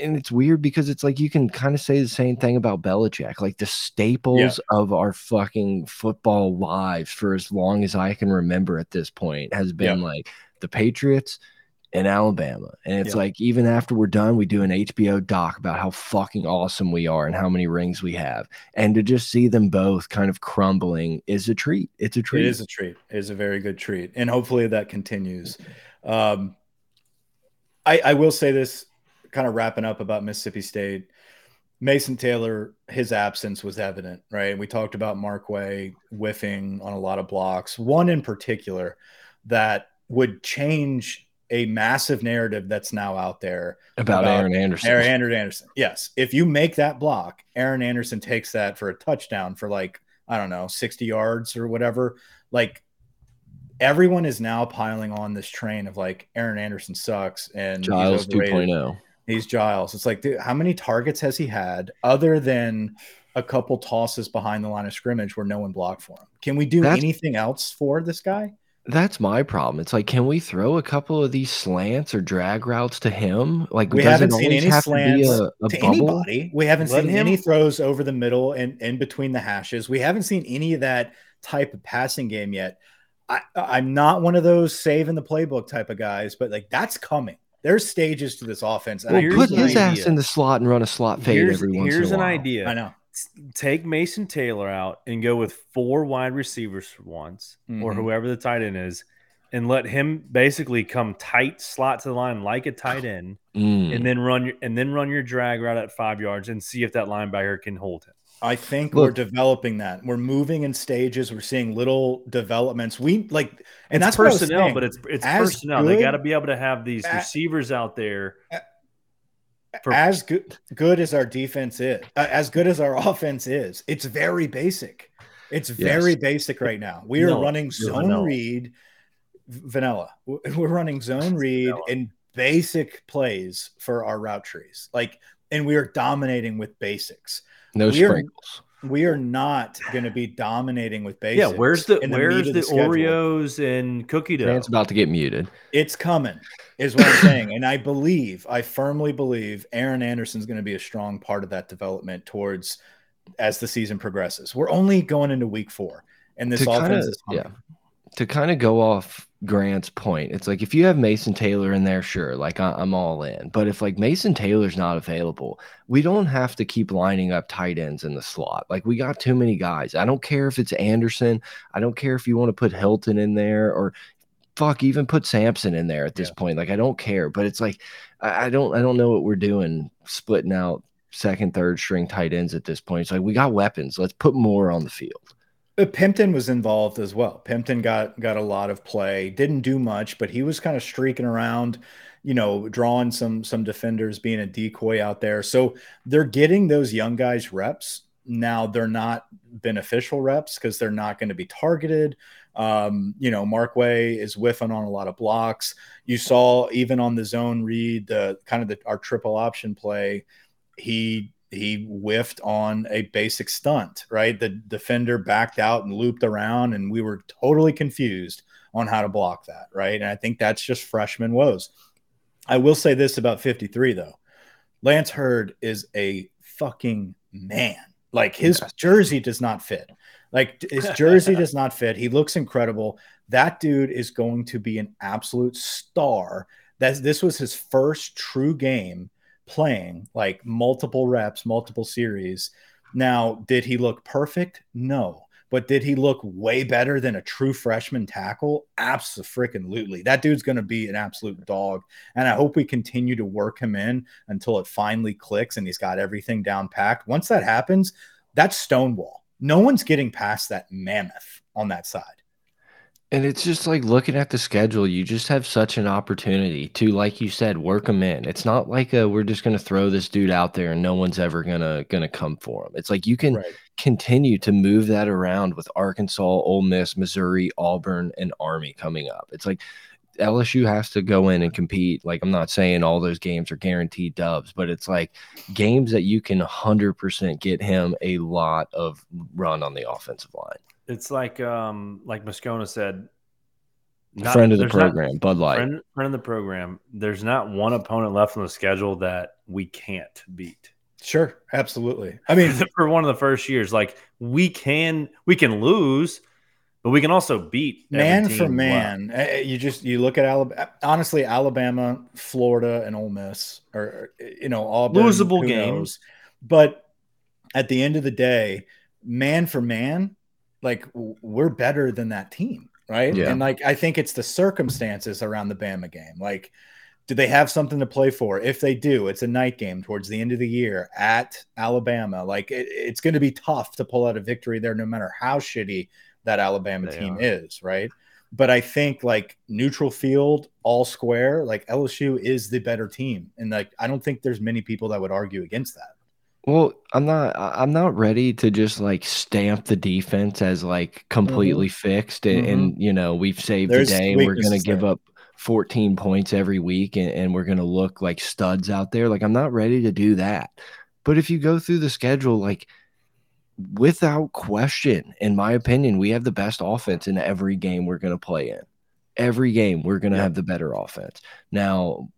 and it's weird because it's like you can kind of say the same thing about Belichick. Like the staples of our fucking football lives for as long as I can remember at this point has been like the Patriots and Alabama. And it's Yeah. like even after we're done, we do an HBO doc about how fucking awesome we are and how many rings we have. And to just see them both kind of crumbling is a treat. It's a treat. It is a treat. It is a very good treat, and hopefully that continues. Um, I, I will say this, kind of wrapping up about Mississippi State. Mason Taylor, his absence was evident, right? We talked about Markway whiffing on a lot of blocks. One in particular that would change a massive narrative that's now out there about, about Aaron Anderson. Aaron Andrew Anderson. Yes. If you make that block, Aaron Anderson takes that for a touchdown for like, I don't know, 60 yards or whatever. Like everyone is now piling on this train of like Aaron Anderson sucks and Giles oh. 2.0. He's Giles. It's like, dude, how many targets has he had other than a couple tosses behind the line of scrimmage where no one blocked for him? Can we do That's- anything else for this guy? That's my problem. It's like, can we throw a couple of these slants or drag routes to him? Like, We haven't seen any have to slants a, a to anybody. We haven't Let seen him- any throws over the middle and in between the hashes. We haven't seen any of that type of passing game yet. I, I'm not one of those save in the playbook type of guys, but like that's coming. There's stages to this offense. Well, put an his ass in the slot and run a slot fade here's every once here's in a an idea. I know. Take Mason Taylor out and go with four wide receivers for once, or Mhm. whoever the tight end is, and let him basically come tight slot to the line like a tight end, Mm. and then run your and then run your drag route at five yards and see if that linebacker can hold him. I think Look- we're developing that. We're moving in stages. We're seeing little developments. We like, and that's what I was personnel, but it's it's As personnel. They got to be able to have these a- receivers out there. For- as good good as our defense is, uh, as good as our offense is, it's very basic. It's very basic right now. We are running zone read, vanilla. We're running zone read vanilla. and basic plays for our route trees. Like, and we are dominating with basics. no we are- sprinkles. We are not going to be dominating with basics. Yeah, where's the in where's meat the. Oreos and cookie dough? It's about to get muted. It's coming, is what I'm saying. And I believe, I firmly believe Aaron Anderson's going to be a strong part of that development towards as the season progresses. We're only going into week four, and this To offense kinda- is humming. yeah. To kind of go off Grant's point, it's like if you have Mason Taylor in there, sure, like I, I'm all in. But if like Mason Taylor's not available, we don't have to keep lining up tight ends in the slot. Like we got too many guys. I don't care if it's Anderson. I don't care if you want to put Hilton in there or fuck even put Sampson in there at this Yeah. point. Like I don't care. But it's like I, I don't I don't know what we're doing splitting out second, third string tight ends at this point. It's like we got weapons. Let's put more on the field. Uh, Pimpton was involved as well. Pimpton got got a lot of play. Didn't do much, but he was kind of streaking around, you know, drawing some some defenders, being a decoy out there. So they're getting those young guys reps. Now they're not beneficial reps because they're not going to be targeted. Um, you know, Markway is whiffing on a lot of blocks. You saw even on the zone read the kind of the our triple option play, he he whiffed on a basic stunt, right? The defender backed out and looped around, and we were totally confused on how to block that, right? And I think that's just freshman woes. I will say this about 53, though Lance Heard is a fucking man. Like his jersey does not fit. Like his jersey does not fit. He looks incredible. That dude is going to be an absolute star. That this was his first true game playing like multiple reps, multiple series. Now, did he look perfect? No. But did he look way better than a true freshman tackle? Absolutely. That dude's going to be an absolute dog. And I hope we continue to work him in until it finally clicks and he's got everything down packed. Once that happens, that's Stonewall. No one's getting past that mammoth on that side. And it's just like looking at the schedule, you just have such an opportunity to, like you said, work them in. It's not like uh we're just gonna throw this dude out there and no one's ever gonna gonna come for him. It's like you can Right. continue to move that around with Arkansas, Ole Miss, Missouri, Auburn, and Army coming up. It's like LSU has to go in and compete. Like I'm not saying all those games are guaranteed dubs, but it's like games that you can 100% get him a lot of run on the offensive line. It's like um like Moscona said. not- friend of the there's not- program, Bud Light. friend, friend of the program. There's not one opponent left on the schedule that we can't beat. Sure. Absolutely. I mean, for one of the first years, like we can we can lose, but we can also beat man for man, eh, eh, you just you look at Alabama. Honestly, Alabama, Florida, and Ole Miss, or you know, Auburn, Losable games. knows? But at the end of the day, man for man, like we're better than that team, right? Yeah. And like I think it's the circumstances around the Bama game, like. Do they have something to play for? If they do, it's a night game towards the end of the year at Alabama. Like it, it's going to be tough to pull out a victory there, no matter how shitty that Alabama They team are. is, right? But I think like neutral field, all square, like LSU is the better team, and like I don't think there's many people that would argue against that. Well, I'm not I- I'm not ready to just like stamp the defense as like mm-hmm. completely fixed and, mm-hmm. and you know, we've saved There's the day and we're gonna give up 14 points every week and, and we're gonna look like studs out there. Like I'm not ready to do that. But if you go through the schedule, like without question, in my opinion, we have the best offense in every game we're gonna play in. Every game we're gonna Yeah. have the better offense. Now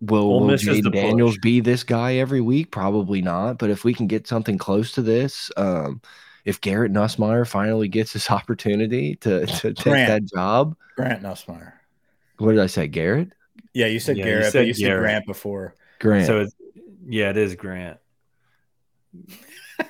Will, Ole will Miss is the Jayden Daniels push. be this guy every week? Probably not. But if we can get something close to this, um, if Garrett Nussmeier finally gets this opportunity to, to take Grant. that job, Grant Nussmeier. what did I say? Garrett? Yeah, you said Yeah, you Garrett, but said you said Garrett. Grant before. Grant. So it's yeah, it is Grant.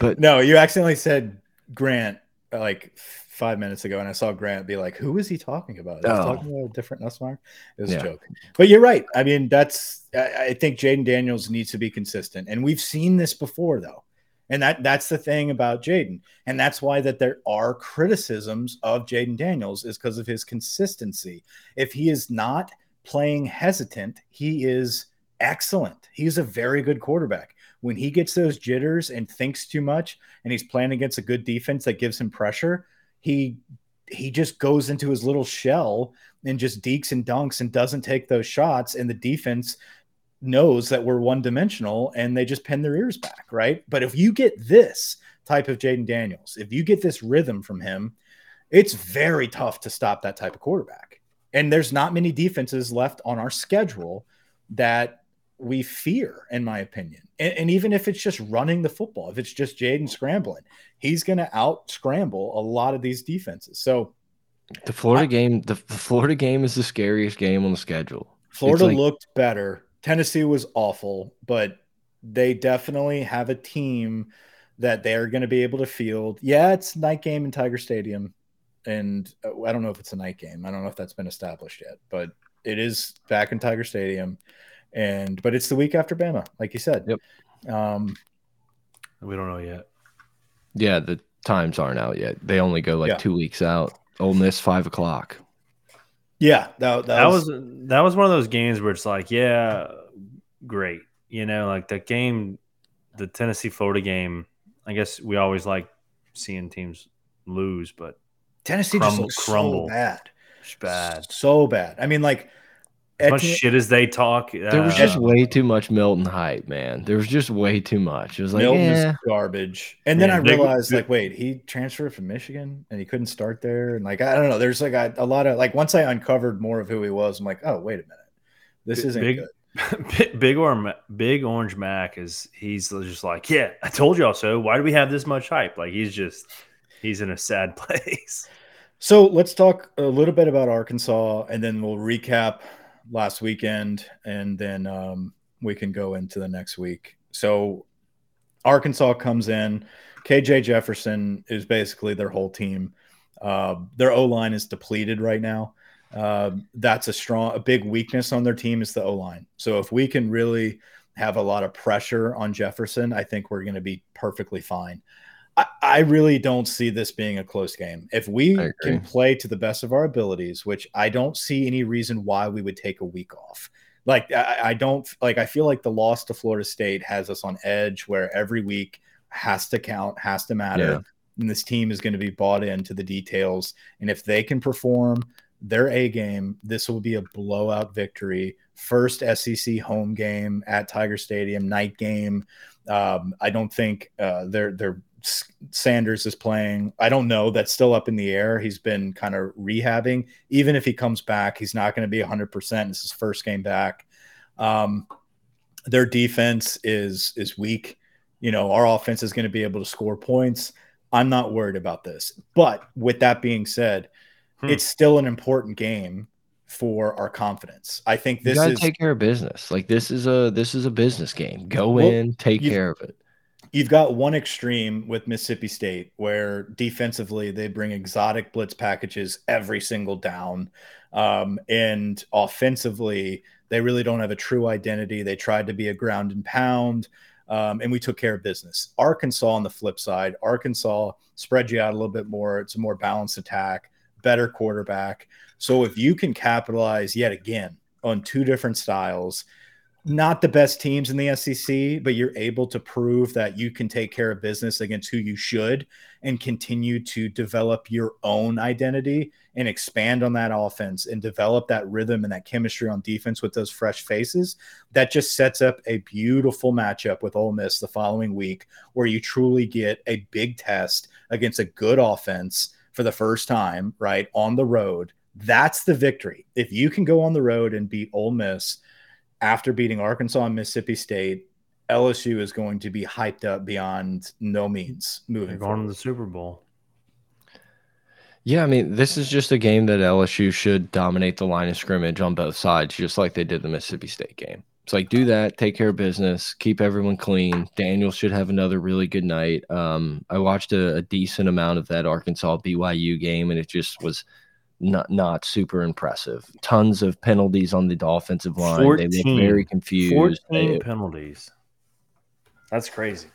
but No, you accidentally said Grant like five minutes ago, and I saw Grant be like, "Who is he talking about? Is Oh. talking about a different Nussmeier?" It was Yeah. a joke, but you're right. I mean, that's I, I think Jayden Daniels needs to be consistent, and we've seen this before, though, and that that's the thing about Jayden, and that's why that there are criticisms of Jayden Daniels is because of his consistency. If he is not playing hesitant, he is excellent. He's a very good quarterback. When he gets those jitters and thinks too much, and he's playing against a good defense that gives him pressure, he he just goes into his little shell and just dinks and dunks and doesn't take those shots, and the defense knows that we're one dimensional and they just pin their ears back, right? But if you get this type of Jayden Daniels, if you get this rhythm from him, it's very tough to stop that type of quarterback. And there's not many defenses left on our schedule that we fear, in my opinion. And, and even if it's just running the football, if it's just Jayden scrambling, he's going to out scramble a lot of these defenses. So The Florida I- game, the, the Florida game is the scariest game on the schedule. Florida like- looked better. Tennessee was awful, but they definitely have a team that they're going to be able to field. Yeah, it's night game in Tiger Stadium, and uh, I don't know if it's a night game. I don't know if that's been established yet, but it is back in Tiger Stadium, and but it's the week after Bama, like you said. Yep. Um, We don't know yet. Yeah, the times aren't out yet. They only go like Yeah. two weeks out. Ole Miss five o'clock. yeah, that, that, That was, was that was one of those games where it's like, yeah, great. You know, like that game, the Tennessee Florida game. I guess we always like seeing teams lose, but Tennessee just crumble- looks crumble. so bad, it's bad. so bad. I mean, like As much shit as they talk, There was uh, just way too much Milton hype, man. There was just way too much. It was like, Milton yeah, garbage. And then Yeah, I realized, big- like, wait, he transferred from Michigan and he couldn't start there. And like, I don't know. There's like a, a lot of like, once I uncovered more of who he was, I'm like, oh, wait a minute, this isn't big- good. Big- Big Orange, Big Orange Mac is he's just like, yeah, I told y'all so. Why do we have this much hype? Like he's just he's in a sad place. So let's talk a little bit about Arkansas, and then we'll recap last weekend, and then um, we can go into the next week. So Arkansas comes in. KJ Jefferson is basically their whole team. Uh, their O line is depleted right now. Uh, that's a strong, a big weakness on their team is the O line. So if we can really have a lot of pressure on Jefferson, I think we're going to be perfectly fine. I, I really don't see this being a close game. If we can play to the best of our abilities, which I don't see any reason why we would take a week off. Like I, I don't like. I feel like the loss to Florida State has us on edge, where every week has to count, has to matter, Yeah. and this team is going to be bought into the details. And if they can perform their A game, this will be a blowout victory. First SEC home game at Tiger Stadium, night game. Um, I don't think uh, they're they're Sanders is playing. I don't know. That's still up in the air. He's been kind of rehabbing. Even if he comes back, he's not going to be 100%. This is his first game back. Um, their defense is is weak. You know, our offense is going to be able to score points. I'm not worried about this. But with that being said, Hmm. it's still an important game for our confidence. I think you this gotta is take care of business. Like this is a this is a business game. Go Well, in, take care of it. You've got one extreme with Mississippi State where defensively they bring exotic blitz packages every single down. Um, and offensively, they really don't have a true identity. They tried to be a ground and pound, um, and we took care of business. Arkansas, on the flip side, Arkansas spread you out a little bit more. It's a more balanced attack, better quarterback. So if you can capitalize yet again on two different styles, not the best teams in the SEC, but you're able to prove that you can take care of business against who you should and continue to develop your own identity and expand on that offense and develop that rhythm and that chemistry on defense with those fresh faces. That just sets up a beautiful matchup with Ole Miss the following week where you truly get a big test against a good offense for the first time, right? On the road. That's the victory. If you can go on the road and beat Ole Miss, after beating Arkansas and Mississippi State, LSU is going to be hyped up beyond no means They're moving going to the Super Bowl. Yeah, I mean, this is just a game that LSU should dominate the line of scrimmage on both sides, just like they did the Mississippi State game. It's like do that, take care of business, keep everyone clean. Daniel should have another really good night. Um, I watched a, a decent amount of that Arkansas BYU game, and it just was not not super impressive. Tons of penalties on the offensive line. 14, they look very confused. Fourteen penalties. That's crazy.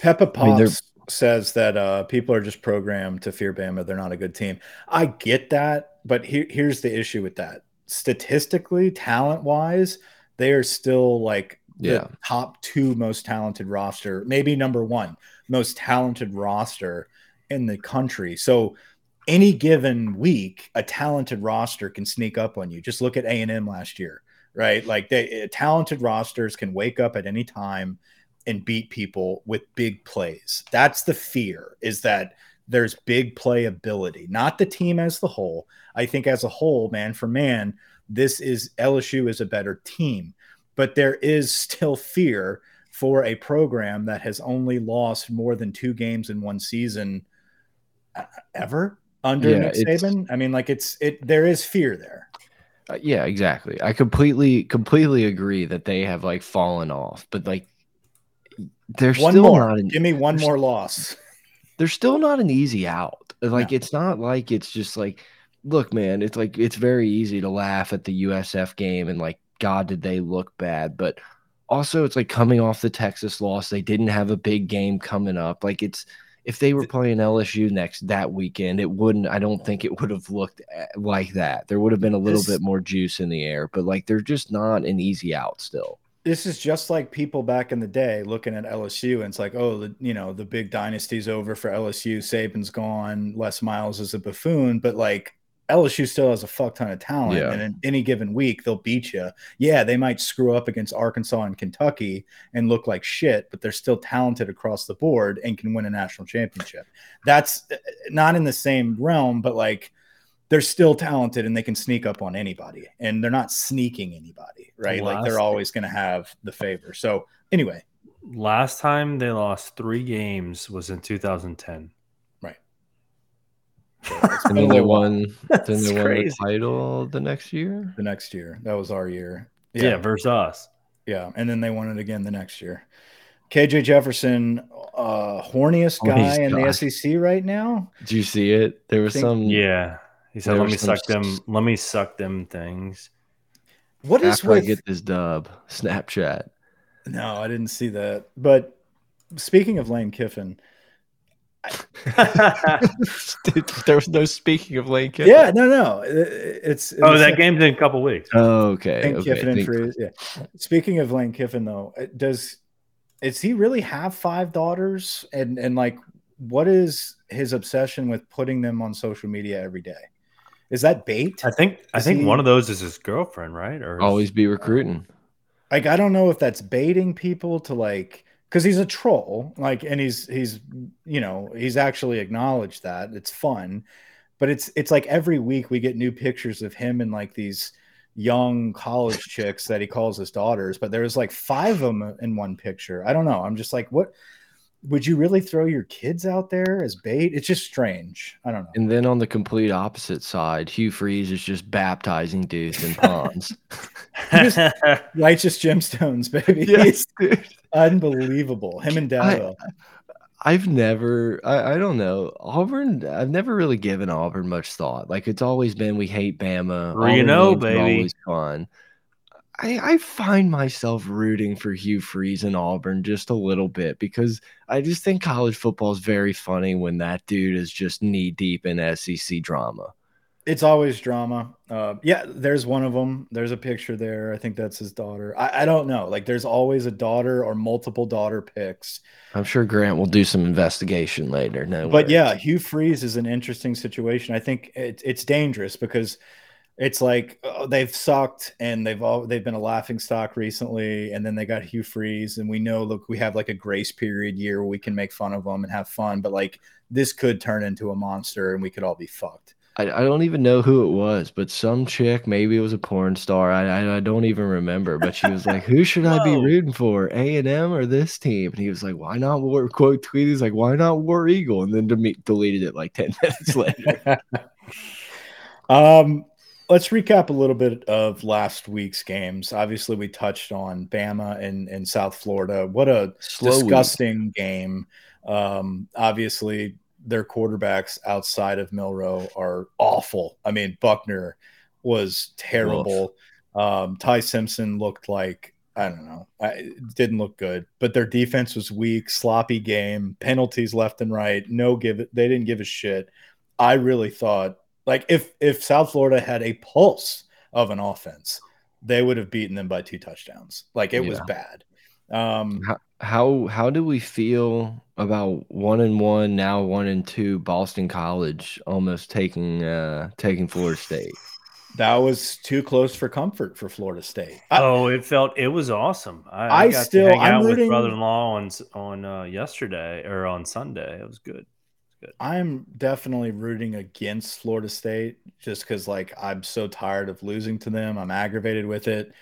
Peppa Pops I mean, says that uh, people are just programmed to fear Bama. They're not a good team. I get that, but here, here's the issue with that. Statistically, talent wise, they are still like yeah. the top two most talented roster, maybe number one most talented roster in the country. So any given week, a talented roster can sneak up on you. Just look at A and M last year, right? Like they eh, talented rosters can wake up at any time and beat people with big plays. That's the fear is that there's big playability, not the team as the whole. I think as a whole, man for man, this is LSU is a better team, but there is still fear for a program that has only lost more than two games in one season ever under yeah, Nick Saban. I mean, like it's it. There is fear there. Uh, yeah, exactly. I completely completely agree that they have like fallen off, but like they're one still more. not. An, Give me one more loss. They're still not an easy out. Like no. it's not like it's just like, look, man. It's like it's very easy to laugh at the USF game and like, God, did they look bad? But also, it's like coming off the Texas loss. They didn't have a big game coming up. Like it's if they were playing LSU next that weekend, it wouldn't. I don't think it would have looked eh, like that. There would have been a little this, bit more juice in the air, but like they're just not an easy out still this is just like people back in the day looking at LSU and it's like, oh, the you know the big dynasty's over for LSU. Saban's gone. Les Miles is a buffoon, but like LSU still has a fuck ton of talent, yeah. and in any given week they'll beat you. Yeah, they might screw up against Arkansas and Kentucky and look like shit, but they're still talented across the board and can win a national championship. That's uh, not in the same realm, but like they're still talented and they can sneak up on anybody and they're not sneaking anybody right last like they're always going to have the favor so anyway last time they lost three games was in 2010 right and then they won then they won the title the next year the next year that was our year yeah, yeah versus us yeah and then they won it again the next year KJ Jefferson, uh, horniest guy in the SEC right now. Did you see it? There was some. Yeah, he said, "Let me suck them. Let me suck them things." What is After with... I get this dub Snapchat? No, I didn't see that. But speaking of Lane Kiffin, there was no speaking of Lane Kiffin. Yeah, no, no. It's, it's oh, that game's in a couple weeks. Oh, okay. Lane okay. Kiffin and Freeze. Yeah. Speaking of Lane Kiffin, though, does is he really have five daughters? And and like, what is his obsession with putting them on social media every day? Is that bait? I think I think he, one of those is his girlfriend, right? Or always be recruiting. Like I don't know if that's baiting people to like because he's a troll, like, and he's he's you know he's actually acknowledged that it's fun, but it's it's like every week we get new pictures of him and like these young college chicks that he calls his daughters, but there's like five of them in one picture. I don't know. I'm just like, what? Would you really throw your kids out there as bait? It's just strange. I don't know. And then on the complete opposite side, Hugh Freeze is just baptizing dudes in ponds. righteous gemstones, baby. Yes, unbelievable. Him and Dabo. I, have never, I, I, don't know. Auburn, I've never really given Auburn much thought. Like it's always been, we hate Bama. You know, baby. Always fun. I, I find myself rooting for Hugh Freeze and Auburn just a little bit because I just think college football is very funny when that dude is just knee deep in SEC drama. It's always drama. Uh, yeah, there's one of them. There's a picture there. I think that's his daughter. I, I don't know. Like, there's always a daughter or multiple daughter pics. I'm sure Grant will do some investigation later. No, but worries. yeah, Hugh Freeze is an interesting situation. I think it, it's dangerous because – it's like oh, they've sucked and they've all they've been a laughing stock recently and then they got Hugh Freeze and we know look we have like a grace period year where we can make fun of them and have fun but like this could turn into a monster and we could all be fucked. I, I don't even know who it was, but some chick, maybe it was a porn star. I, I, I don't even remember, but she was like, "Who should I be rooting for, A and M or this team?" And he was like, "Why not War?" Quote tweet. He's like, "Why not War Eagle?" And then deleted it like ten minutes later. um, let's recap a little bit of last week's games. Obviously, we touched on Bama and, and South Florida. What a Slow disgusting week. game. Um, obviously, their quarterbacks outside of Milroe are awful. I mean, Buckner was terrible. Um, Ty Simpson looked like I don't know. I, didn't look good, but their defense was weak, sloppy game, penalties left and right. No give it. They didn't give a shit. I really thought like if if South Florida had a pulse of an offense, they would have beaten them by two touchdowns. Like it yeah. was bad. Um, how, how how do we feel about one and one now one and two Boston College almost taking uh taking Florida State? That was too close for comfort for Florida State. I, oh, it felt it was awesome. I, I, I still hang I'm out rooting, with brother-in-law on on uh, yesterday or on Sunday. It was good good. I'm definitely rooting against Florida State just because, like, I'm so tired of losing to them. I'm aggravated with it.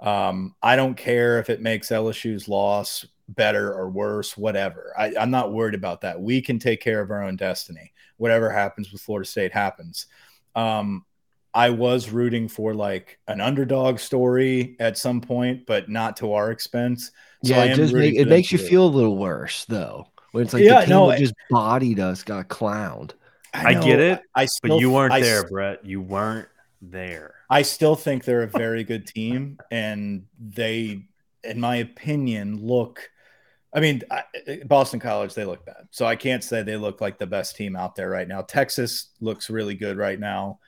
Um, I don't care if it makes LSU's loss better or worse, whatever. I, I'm not worried about that. We can take care of our own destiny. Whatever happens with Florida State happens. Um, I was rooting for like an underdog story at some point, but not to our expense. So yeah, it just make, it makes you feel a little worse though. When it's like yeah, the team no, that just bodied us got clowned. I, I get it, I, I still, but you weren't I, there, Brett. You weren't there. I still think they're a very good team, and they, in my opinion, look. I mean, Boston College, they look bad. So I can't say they look like the best team out there right now. Texas looks really good right now.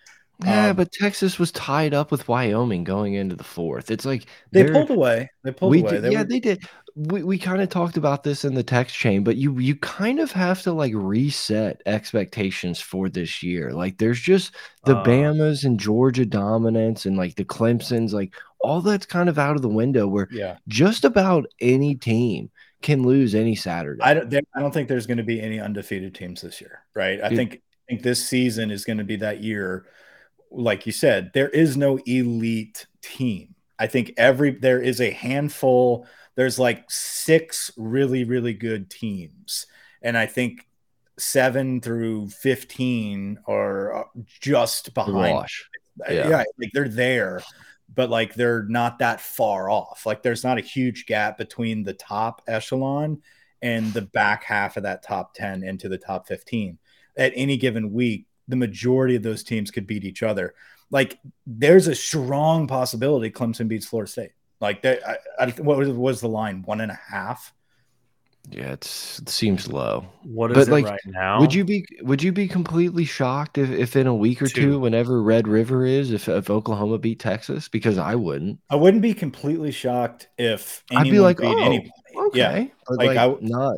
Yeah, um, but Texas was tied up with Wyoming going into the fourth. It's like they pulled away. They pulled away. Did, they yeah, were... they did we, we kind of talked about this in the text chain, but you you kind of have to like reset expectations for this year. Like there's just the uh, Bamas and Georgia dominance and like the Clemsons, like all that's kind of out of the window where yeah, just about any team can lose any Saturday. I don't there, I don't think there's going to be any undefeated teams this year, right? I think I think this season is going to be that year like you said, there is no elite team. I think every there is a handful there's like six really really good teams. And i think 7 through 15 are uh, just behind yeah. yeah like they're there but like they're not that far off. Like there's not a huge gap between the top echelon and the back half of that top 10 into the top 15 at any given week the majority of those teams could beat each other. Like there's a strong possibility clemson beats florida state like that, I, I, what was, was the line? One and a half. Yeah, it seems low. What is but, it like, right now? Would you be would you be completely shocked if, if in a week or two, two whenever Red River is, if, if Oklahoma beat Texas? Because I wouldn't. I wouldn't be completely shocked if I'd be like, oh, anybody. okay, yeah, like, like, I not.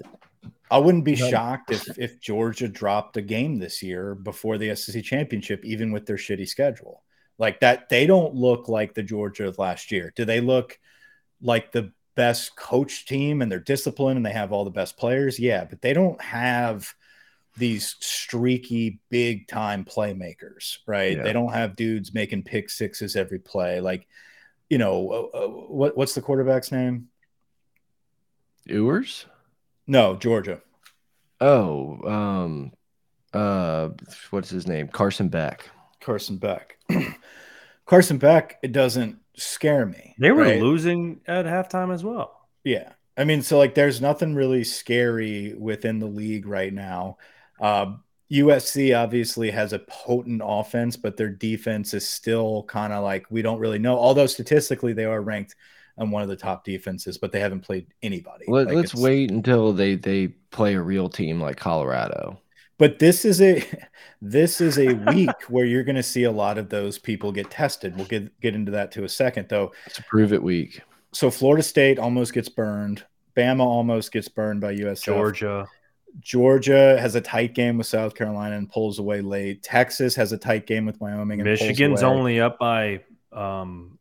I wouldn't be not, shocked if if Georgia dropped a game this year before the SEC championship, even with their shitty schedule. Like that, they don't look like the Georgia of last year. Do they look like the best coach team and they're disciplined and they have all the best players? Yeah, but they don't have these streaky big time playmakers, right? Yeah. They don't have dudes making pick sixes every play. Like, you know, uh, uh, what what's the quarterback's name? Ewers? No, Georgia. Oh, um, uh, what's his name? Carson Beck. Carson Beck. Carson Beck, it doesn't scare me. They were right? losing at halftime as well. Yeah. I mean, so like there's nothing really scary within the league right now. Uh, USC obviously has a potent offense, but their defense is still kind of like we don't really know. Although statistically they are ranked on one of the top defenses, but they haven't played anybody. Let, us like wait until they they play a real team like Colorado. But this is a this is a week where you're going to see a lot of those people get tested. We'll get get into that to a second though. It's a prove it week. So Florida State almost gets burned. Bama almost gets burned by USF. Georgia. Georgia has a tight game with South Carolina and pulls away late. Texas has a tight game with Wyoming. Michigan's only up by um,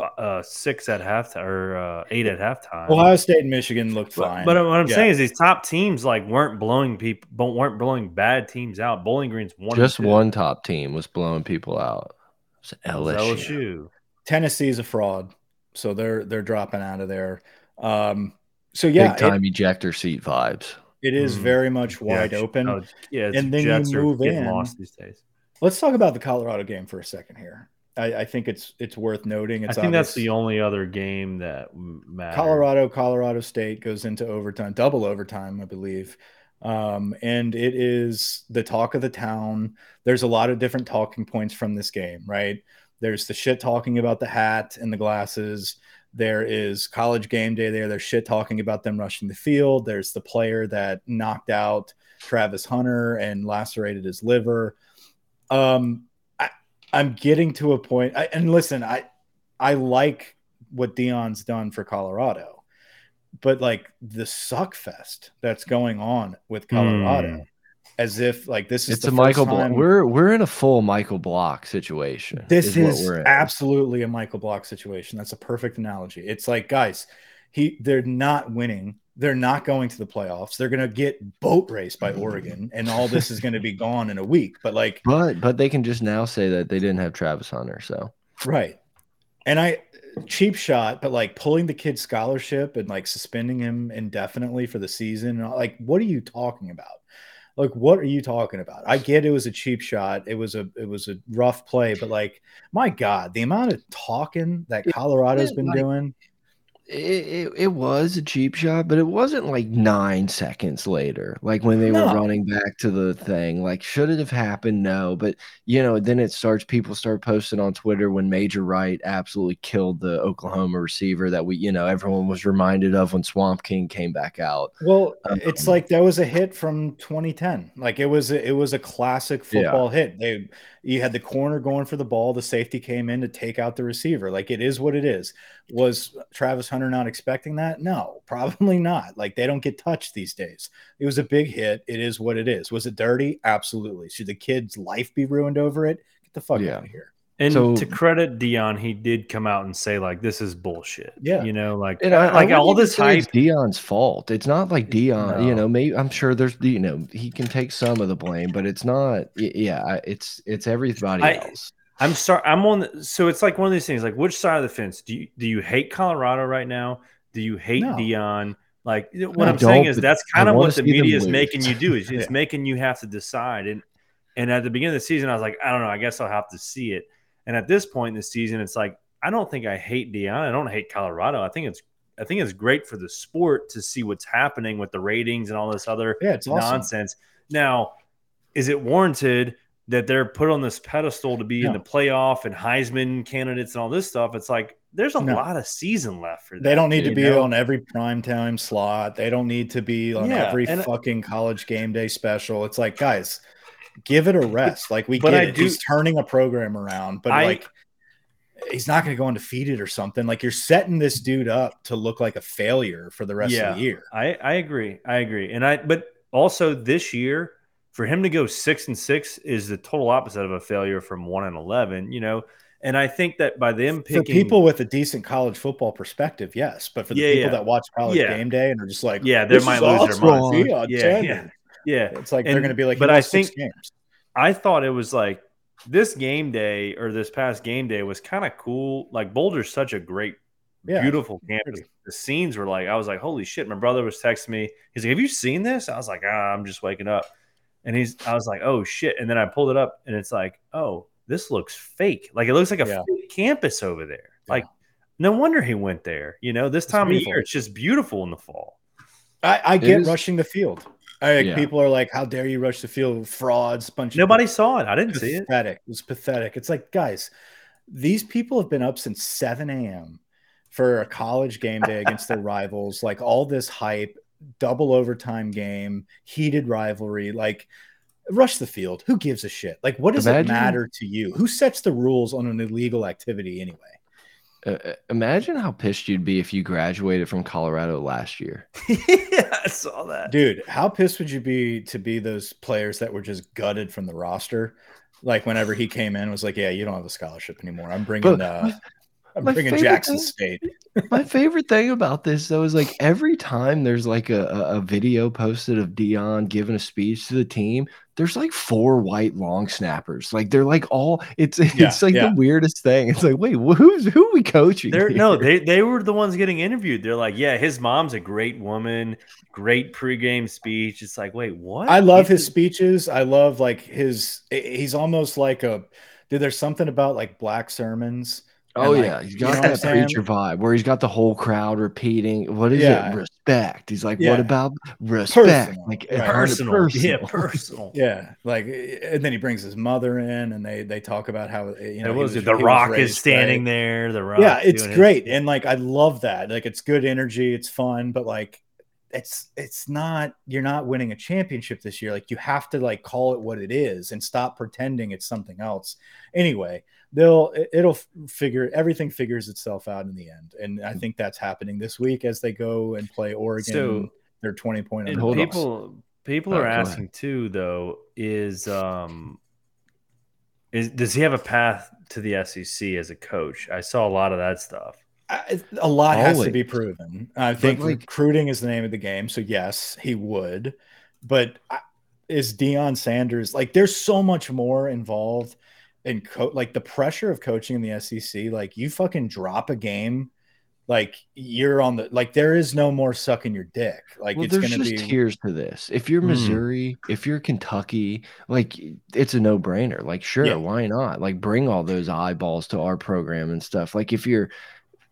uh, six at halftime or uh, eight at halftime. Ohio State and Michigan looked fine. But, but what I'm yeah. saying is these top teams like weren't blowing people, but weren't blowing bad teams out. Bowling Green's one. Just one top team was blowing people out. LSU. LSU. Tennessee's a fraud, so they're they're dropping out of there. Um, so yeah, big time it, ejector seat vibes. It is mm. very much wide yeah, open. Oh, yeah, and then Jets you move in. Lost these days Let's talk about the Colorado game for a second here. I, I think it's it's worth noting. It's I think obvious. that's the only other game that matters. Colorado, Colorado State goes into overtime, double overtime, I believe. Um, and it is the talk of the town. There's a lot of different talking points from this game, right? There's the shit talking about the hat and the glasses. There is college game day there. There's shit talking about them rushing the field. There's the player that knocked out Travis Hunter and lacerated his liver. Um, I'm getting to a point. I, and listen, I I like what Deion's done for Colorado, but like the suck fest that's going on with Colorado, Mm. as if like this is It's the a Michael. first Blo- time- we're we're in a full Michael Block situation. this is, we're absolutely a Michael Block situation. That's a perfect analogy. It's like, guys, he they're not winning. They're not going to the playoffs. They're gonna get boat raced by Oregon, and all this is gonna be gone in a week. But like, But but they can just now say that they didn't have Travis Hunter. So right. And I cheap shot, but like pulling the kid's scholarship and like suspending him indefinitely for the season. Like, what are you talking about? Like, what are you talking about? I get it was a cheap shot. It was a it was a rough play, but like, my God, the amount of talking that Colorado's been doing. It, it, it was a cheap shot, but it wasn't like nine seconds later, like when they No. were running back to the thing. Like, should it have happened? No, but you know, then it starts. People start posting on Twitter when Major Wright absolutely killed the Oklahoma receiver that we, you know, everyone was reminded of when Swamp King came back out. Well, Um, it's like that was a hit from 2010. Like it was a, it was a classic Yeah. football hit. They you had the corner going for the ball, the safety came in to take out the receiver. Like it is what it is. Was Travis Hunter not expecting that? No, probably not. Like they don't get touched these days. It was a big hit. It is what it is. Was it dirty? Absolutely. Should the kid's life be ruined over it? Get the fuck Yeah. out of here. And So- to credit Deion, he did come out and say like, "This is bullshit." Yeah. you know, like And I, like I all this hype. it's Deion's fault. It's not like Deion, you know. Maybe I'm sure there's, you know, he can take some of the blame, but it's not. Yeah, it's it's everybody I- else. I'm sorry. I'm on. The, so it's like one of these things. Like, which side of the fence do you do you hate Colorado right now? Do you hate No. Deion? Like what I I'm saying is that's I kind of what the media is making you do. Is it's Yeah. making you have to decide. And and at the beginning of the season, I was like, I don't know. I guess I'll have to see it. And at this point in the season, it's like I don't think I hate Deion. I don't hate Colorado. I think it's I think it's great for the sport to see what's happening with the ratings and all this other Yeah, it's awesome. nonsense. Now, is it warranted that they're put on this pedestal to be in the playoff and Heisman candidates and all this stuff? It's like there's a No. lot of season left for them. They don't need to be know? on every prime time slot. They don't need to be on Yeah, every fucking college game day special. It's like, guys, give it a rest. Like we But get I it. do- He's turning a program around, but I- like he's not going to go undefeated or something. Like you're setting this dude up to look like a failure for the rest Yeah. of the year. I, I agree. I agree. And I but also this year, for him to go six and six is the total opposite of a failure from one and eleven, you know. And I think that by them For picking people with a decent college football perspective, yes. But for the Yeah, people yeah. that watch college game day and are just like, Yeah, they might lose their. Deion Yeah, yeah. Yeah. It's like they're going to be like, but but I I six think- games. I thought it was like this game day or this past game day was kind of cool. Like Boulder's such a great, Yeah, beautiful campus. pretty. The scenes were like, I was like, holy shit. My brother was texting me. He's like, Have you seen this? I was like, ah, I'm just waking up. And he's I was like, oh shit. And then I pulled it up and it's like, oh, this looks fake. Like it looks like a Yeah. fake campus over there. Like, no wonder he went there. You know, this It's time beautiful. of year, it's just beautiful in the fall. I, I get rushing the field. I, Yeah. People are like, "How dare you rush the field? Frauds, bunch of Nobody saw it. I didn't see it. pathetic. It was pathetic. It's like, guys, these people have been up since 7 a.m. for a college game day against their rivals. Like all this hype, double overtime game, heated rivalry. Like, rush the field. Who gives a shit? Like, what does Imagine- it matter to you? Who sets the rules on an illegal activity anyway? Uh, uh, imagine how pissed you'd be if you graduated from Colorado last year. yeah, I saw that. Dude, how pissed would you be to be those players that were just gutted from the roster? Like whenever he came in, was like, "Yeah, you don't have a scholarship anymore. I'm bringing, But uh, I'm my bringing Jackson thing- State." My favorite thing about this though is like every time there's like a, a, a video posted of Deion giving a speech to the team, there's like four white long snappers. Like they're like all it's it's Yeah, like yeah. the weirdest thing. It's like, wait, who's who are we coaching? They're here? no, they they were the ones getting interviewed. They're like, yeah, his mom's a great woman, great pregame speech. It's like, wait, what? I love He's his speeches. I love like his. He's almost like a. Dude, there's something about like black sermons. Oh and, like, yeah, he's you got know that preacher vibe where he's got the whole crowd repeating. What is Yeah. it? Respect. He's like, Yeah. what about respect? Personal, Like right. heard it personal, yeah, personal. Yeah, like, eh, and then he brings his mother in, and they they talk about how eh, you know was, was- the he was Rock raised is standing right. there. The Rock, Yeah, it's doing his great, and like I love that. Like it's good energy, it's fun, but like it's it's not you're not winning a championship this year. Like you have to like call it what it is and stop pretending it's something else. Anyway, they'll it- it'll figure everything figures itself out in the end, and I think that's happening this week as they go and play Oregon. So- they're twenty point And Hold on. people people Oh, are go ahead. asking too, though, is um is does he have a path to the SEC as a coach? I saw a lot of that stuff. I, a lot has to be proven. I think like- recruiting is the name of the game. So yes, he would. But I- is Deion Sanders like? There's so much more involved in co- like the pressure of coaching in the SEC. Like you fucking drop a game, like you're on the like. There is no more sucking your dick. Like well, it's there's gonna just be. tiers to this. If you're Hmm. Missouri, if you're Kentucky, like it's a no brainer. Like, sure, Yeah. why not? Like, bring all those eyeballs to our program and stuff. Like, if you're,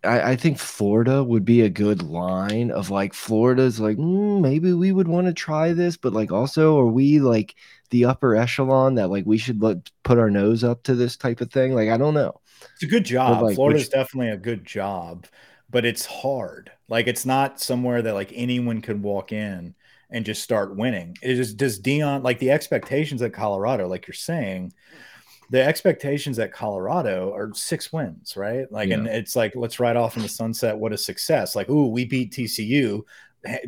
I, I think Florida would be a good line of like Florida's like "Mm, maybe we would want to try this, but like also are we like the upper echelon that like we should let put our nose up to this type of thing? Like, I don't know. It's a good job. like, Florida's which- definitely a good job, but it's hard. Like it's not somewhere that like anyone could walk in and just start winning. It is does Deion like the expectations at Colorado, like you're saying, the expectations at Colorado are six wins, right? Like, and it's like let's ride off in the sunset. What a success! Like, ooh, we beat TCU,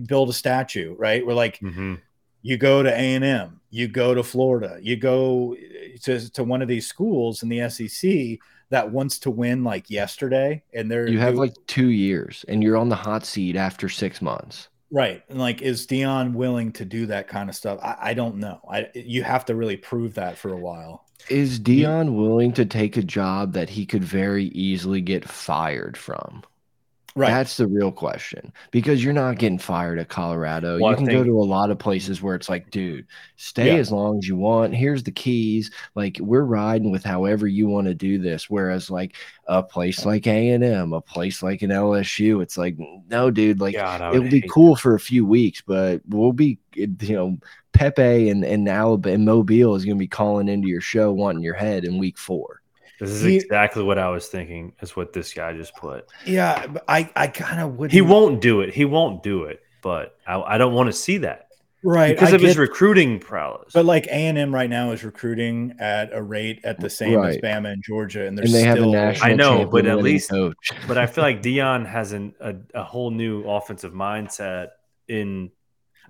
build a statue, right? We're like, mm-hmm. you go to a&m you go to florida you go eh, to, to one of these schools in the sec that wants to win like yesterday and they're You have like two years and you're on the hot seat after six months. right and like is deion willing to do that kind of stuff i, I don't know i you have to really prove that for a while Is Deion willing to take a job that he could very easily get fired from? Right That's the real question because you're not getting fired at Colorado. Well, you can go to a lot of places where it's like, dude, stay Yeah. as long as you want. Here's the keys. Like we're riding with however you want to do this. Whereas like a place like A and M, a place like an LSU, it's like, no, dude, like God, it would would be cool for a few weeks, but we'll be, you know, Pepe and and Alabama and Mobile is going to be calling into your show wanting your head in week four. This is He- exactly what I was thinking. Is what this guy just put. yeah i i kind of would He won't do it. He won't do it. But I, I don't want to see that right because I of his recruiting prowess. but like a&m right now is recruiting at a rate at the same as bama and georgia and, they're And they have a still- national I know, but at least- coach. but I feel like Deion has an, a, a whole new offensive mindset in.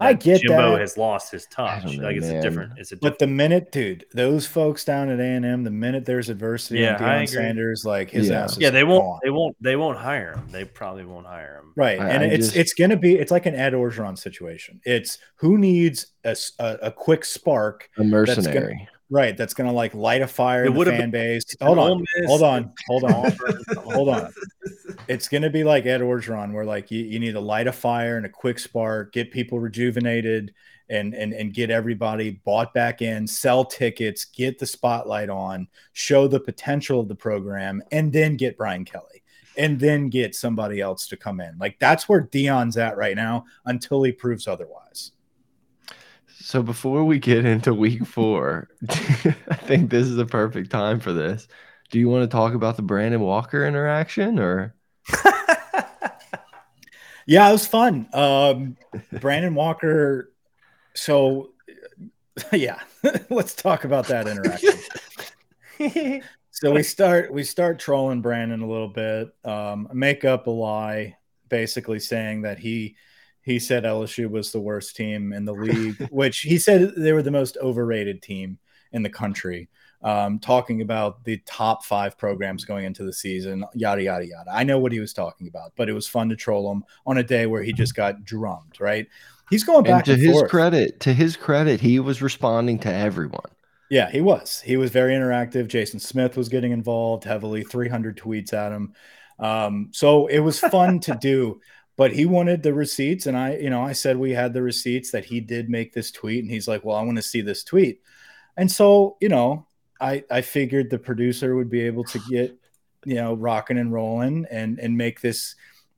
I that get Jimbo that. has lost his touch. know, like it's a different. It's a Different. But the minute, dude, those folks down at A and M, the minute there's adversity, Yeah, on Deion. Sanders, like his Yeah. ass, is yeah, they won't. gone. They won't. They won't hire him. They probably won't hire him. right, I- and I it's just- it's gonna be it's like an Ed Orgeron situation. It's who needs a a quick spark, A mercenary. Right? That's gonna like light a fire It in the fan base. Hold on, hold on, hold on, hold on. It's gonna be like Ed Orgeron, where like you, you need to light a fire and a quick spark, get people rejuvenated, and and and get everybody bought back in, sell tickets, get the spotlight on, show the potential of the program, and then get Brian Kelly, and then get somebody else to come in. Like that's where Deion's at right now until he proves otherwise. So before we get into week four, I think this is the perfect time for this. Do you want to talk about the Brandon Walker interaction or Yeah, it was fun. Um, Brandon Walker. So, yeah, let's talk about that interaction. so we start we start trolling Brandon a little bit. Um, make up a lie, basically saying that he he said LSU was the worst team in the league, which he said they were the most overrated team in the country. Um, talking about the top five programs going into the season, yada yada yada. I know what he was talking about, but it was fun to troll him on a day where he just got drummed, right? he's going back and to his forth. credit, to his credit, he was responding to everyone. Yeah, he was. He was very interactive. Jason Smith was getting involved heavily, 300 tweets at him. Um, so it was fun to do, but he wanted the receipts. And I, you know, I said we had the receipts that he did make this tweet. And he's like, well, I want to see this tweet. And so, you know, I, I figured the producer would be able to get, you know, rocking and rolling and, and make this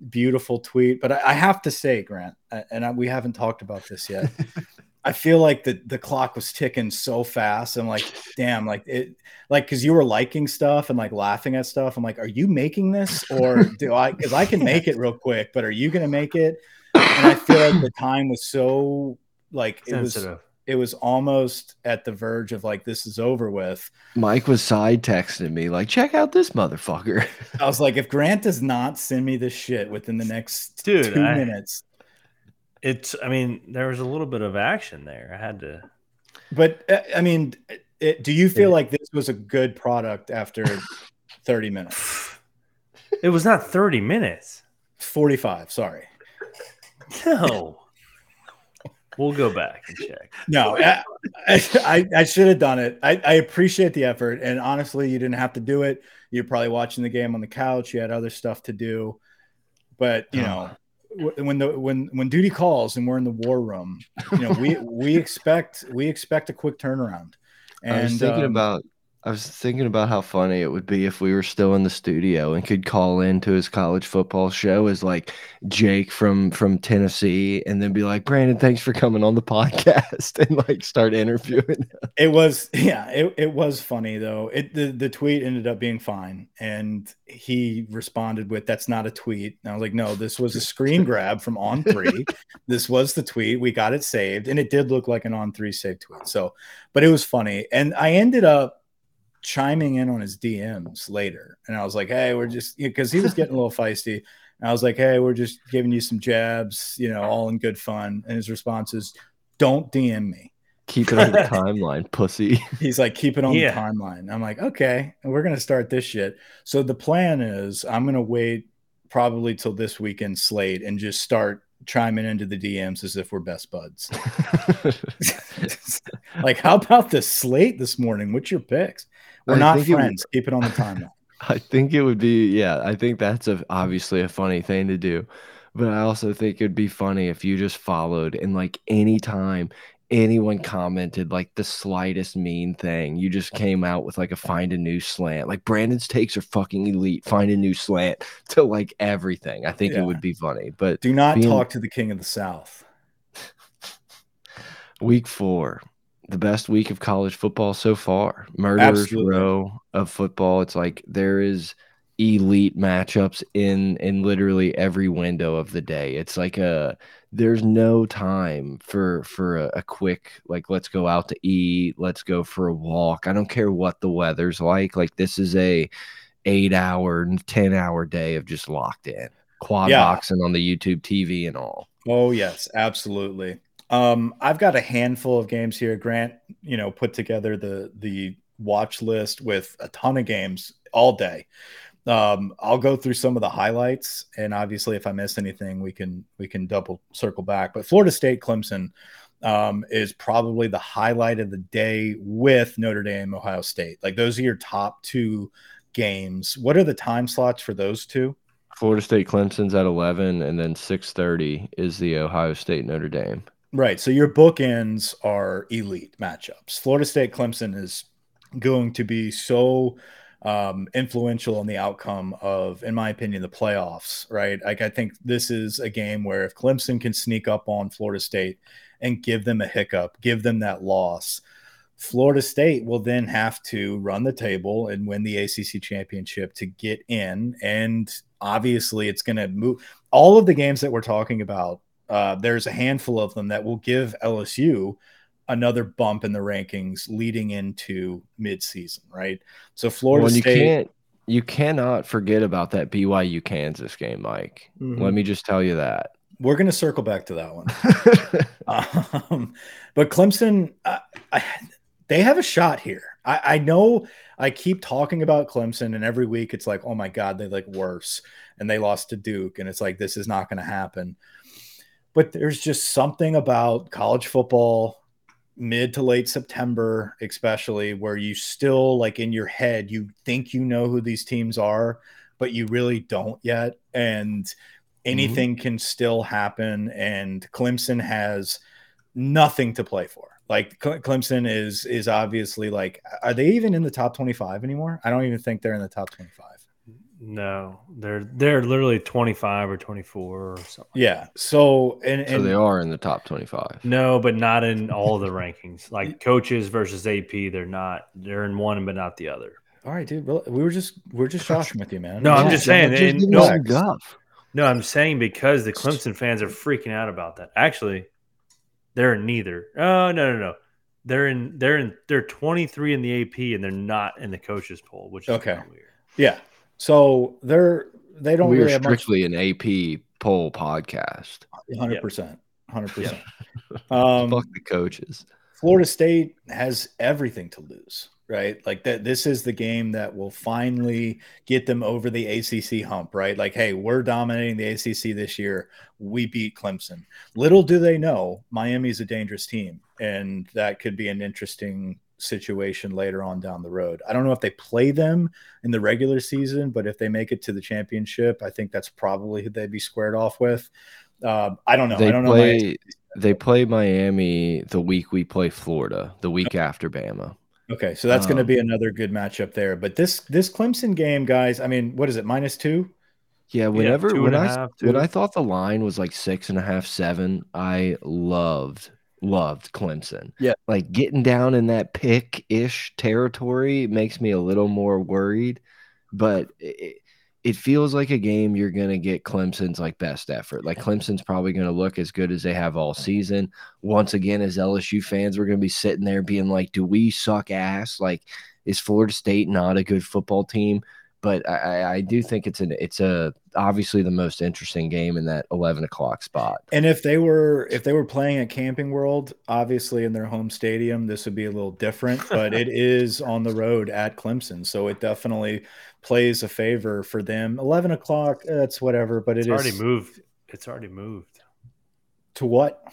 beautiful tweet. But I, I have to say, Grant, and I, we haven't talked about this yet. I feel like the the clock was ticking so fast. I'm like, damn, like it, like because you were liking stuff and like laughing at stuff. I'm like, are you making this or do I? Because I can make it real quick, but are you gonna make it? And I feel like the time was so like it was it was almost at the verge of like this is over with. Mike was side texting me like, check out this motherfucker. I was like, if Grant does not send me this shit within the next Dude, two I, minutes, it's. I mean, there was a little bit of action there. I had to. But uh, I mean, it, do you feel like this was a good product after 30 minutes? It was not 30 minutes. 45, sorry. No. We'll go back and check. No, I, I, I should have done it. I, I, appreciate the effort. And honestly, you didn't have to do it. You're probably watching the game on the couch. You had other stuff to do. But, you know, when the when when duty calls and we're in the war room, you know, we we expect we expect a quick turnaround. And I was thinking um, about I was thinking about how funny it would be if we were still in the studio and could call into his college football show as like Jake from from Tennessee and then be like, Brandon, thanks for coming on the podcast and like start interviewing. It was yeah, it, it was funny though. It the, the tweet ended up being fine. And he responded with that's not a tweet. And I was like, no, this was a screen grab from on three. this was the tweet. We got it saved, and it did look like an on three save tweet. So, but it was funny. And I ended up chiming in on his DMs later. And I was like, hey, we're just because he was getting a little feisty. And I was like, hey, we're just giving you some jabs, you know, all in good fun. And his response is, don't DM me. Keep it on the timeline, pussy. He's like, keep it on yeah. the timeline. I'm like, okay, we're gonna start this shit. So the plan is I'm gonna wait probably till this weekend slate and just start chiming into the DMs as if we're best buds. like, how about the slate this morning? What's your picks? We're I not friends. It, Keep it on the timeline. I think it would be, yeah. I think that's a, obviously a funny thing to do, but I also think it'd be funny if you just followed and like anytime anyone commented like the slightest mean thing, you just came out with like a find a new slant. Like Brandon's takes are fucking elite. Find a new slant to like everything. I think yeah. it would be funny. But do not being... talk to the king of the south. Week four the best week of college football so far. Murderers Absolutely. row of football. It's like there is elite matchups in in literally every window of the day. It's like a there's no time for for a, a, quick like let's go out to eat, let's go for a walk. I don't care what the weather's like. Like this is a 8 hour and 10 hour day of just locked in. Quad yeah. boxing on the YouTube TV and all. Oh yes, absolutely. Um, I've got a handful of games here. Grant, you know, put together the the watch list with a ton of games all day. Um, I'll go through some of the highlights, and obviously, if I miss anything, we can we can double circle back. But Florida State Clemson um, is probably the highlight of the day with Notre Dame Ohio State. Like those are your top two games. What are the time slots for those two? Florida State Clemson's at 11 and then 6:30 is the Ohio State Notre Dame. Right. So your bookends are elite matchups. Florida State Clemson is going to be so um, influential in the outcome of, in my opinion, the playoffs. Right. Like I think this is a game where if Clemson can sneak up on Florida State and give them a hiccup, give them that loss. Florida State will then have to run the table and win the ACC championship to get in. And obviously, it's going to move all of the games that we're talking about uh, there's a handful of them that will give LSU another bump in the rankings leading into midseason, right? So Florida well, State. You can't, you cannot forget about that BYU Kansas game, Mike. Mm -hmm. Let me just tell you that. We're going to circle back to that one. um, but Clemson, uh, I, they have a shot here. I, I know I keep talking about Clemson, and every week it's like, oh my God, they like worse. And they lost to Duke. And it's like, this is not going to happen. But there's just something about college football mid to late September, especially where you still like in your head, you think you know who these teams are, but you really don't yet. And anything mm-hmm. can still happen. And Clemson has nothing to play for. Like Clemson is is obviously like, are they even in the top 25 anymore? I don't even think they're in the top 25. No, they're they're literally 25 or 24 or something. Yeah. So and, and so they are in the top 25. No, but not in all the rankings. Like coaches versus AP, they're not. They're in one but not the other. All right, dude. We were just we are just joshing with you, man. No, yeah, I'm just saying. Just no, no, I'm saying because the Clemson fans are freaking out about that. Actually, they're in neither. Oh no, no, no. They're in they're in they're 23 in the AP and they're not in the coaches poll, which is okay. weird. Yeah. So they're they don't we really are strictly much... an AP poll podcast. Hundred percent, hundred percent. Um, Fuck the coaches. Florida State has everything to lose, right? Like that. This is the game that will finally get them over the ACC hump, right? Like, hey, we're dominating the ACC this year. We beat Clemson. Little do they know, Miami's a dangerous team, and that could be an interesting situation later on down the road. I don't know if they play them in the regular season, but if they make it to the championship, I think that's probably who they'd be squared off with. Uh, I don't know. They I don't play, know. They play Miami the week we play Florida, the week after Bama. Okay, so that's um, going to be another good matchup there. But this this Clemson game, guys, I mean, what is it? Minus two? Yeah, whenever yeah, when I half, when I thought the line was like six and a half, seven, I loved loved Clemson. Yeah. Like getting down in that pick ish territory makes me a little more worried, but it, it feels like a game you're going to get Clemson's like best effort. Like Clemson's probably going to look as good as they have all season. Once again, as LSU fans, we're going to be sitting there being like, do we suck ass? Like, is Florida State not a good football team? But I, I do think it's an it's a obviously the most interesting game in that eleven o'clock spot. And if they were if they were playing at Camping World, obviously in their home stadium, this would be a little different. But it is on the road at Clemson, so it definitely plays a favor for them. Eleven o'clock, that's whatever. But it's it already moved. It's already moved to what?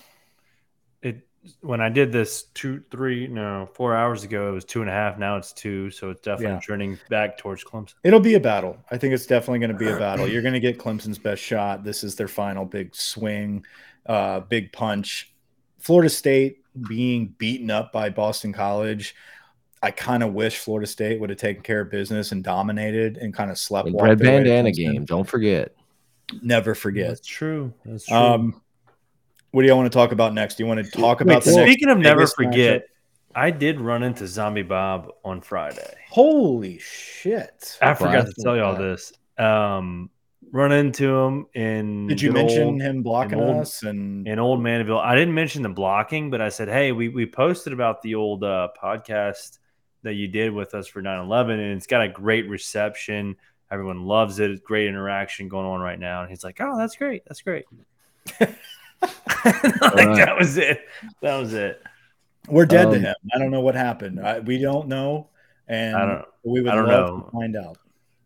When I did this two, three, no, four hours ago, it was two and a half. Now it's two, so it's definitely yeah. trending back towards Clemson. It'll be a battle. I think it's definitely going to be a battle. You're going to get Clemson's best shot. This is their final big swing, uh, big punch. Florida State being beaten up by Boston College. I kind of wish Florida State would have taken care of business and dominated and kind of slept. Red bandana game. Don't forget. Never forget. That's true. That's true. Um, what do you want to talk about next? Do you want to talk Wait, about the speaking of never forget? Matchup? I did run into Zombie Bob on Friday. Holy shit! I forgot to tell you all this. Um, run into him in. Did you mention old, him blocking old, us and in Old Mandeville? I didn't mention the blocking, but I said, "Hey, we we posted about the old uh, podcast that you did with us for 9/11, and it's got a great reception. Everyone loves it. It's great interaction going on right now." And he's like, "Oh, that's great. That's great." like right. that was it. That was it. We're dead um, to him. I don't know what happened. I, we don't know, and I don't, we would love know. to find out.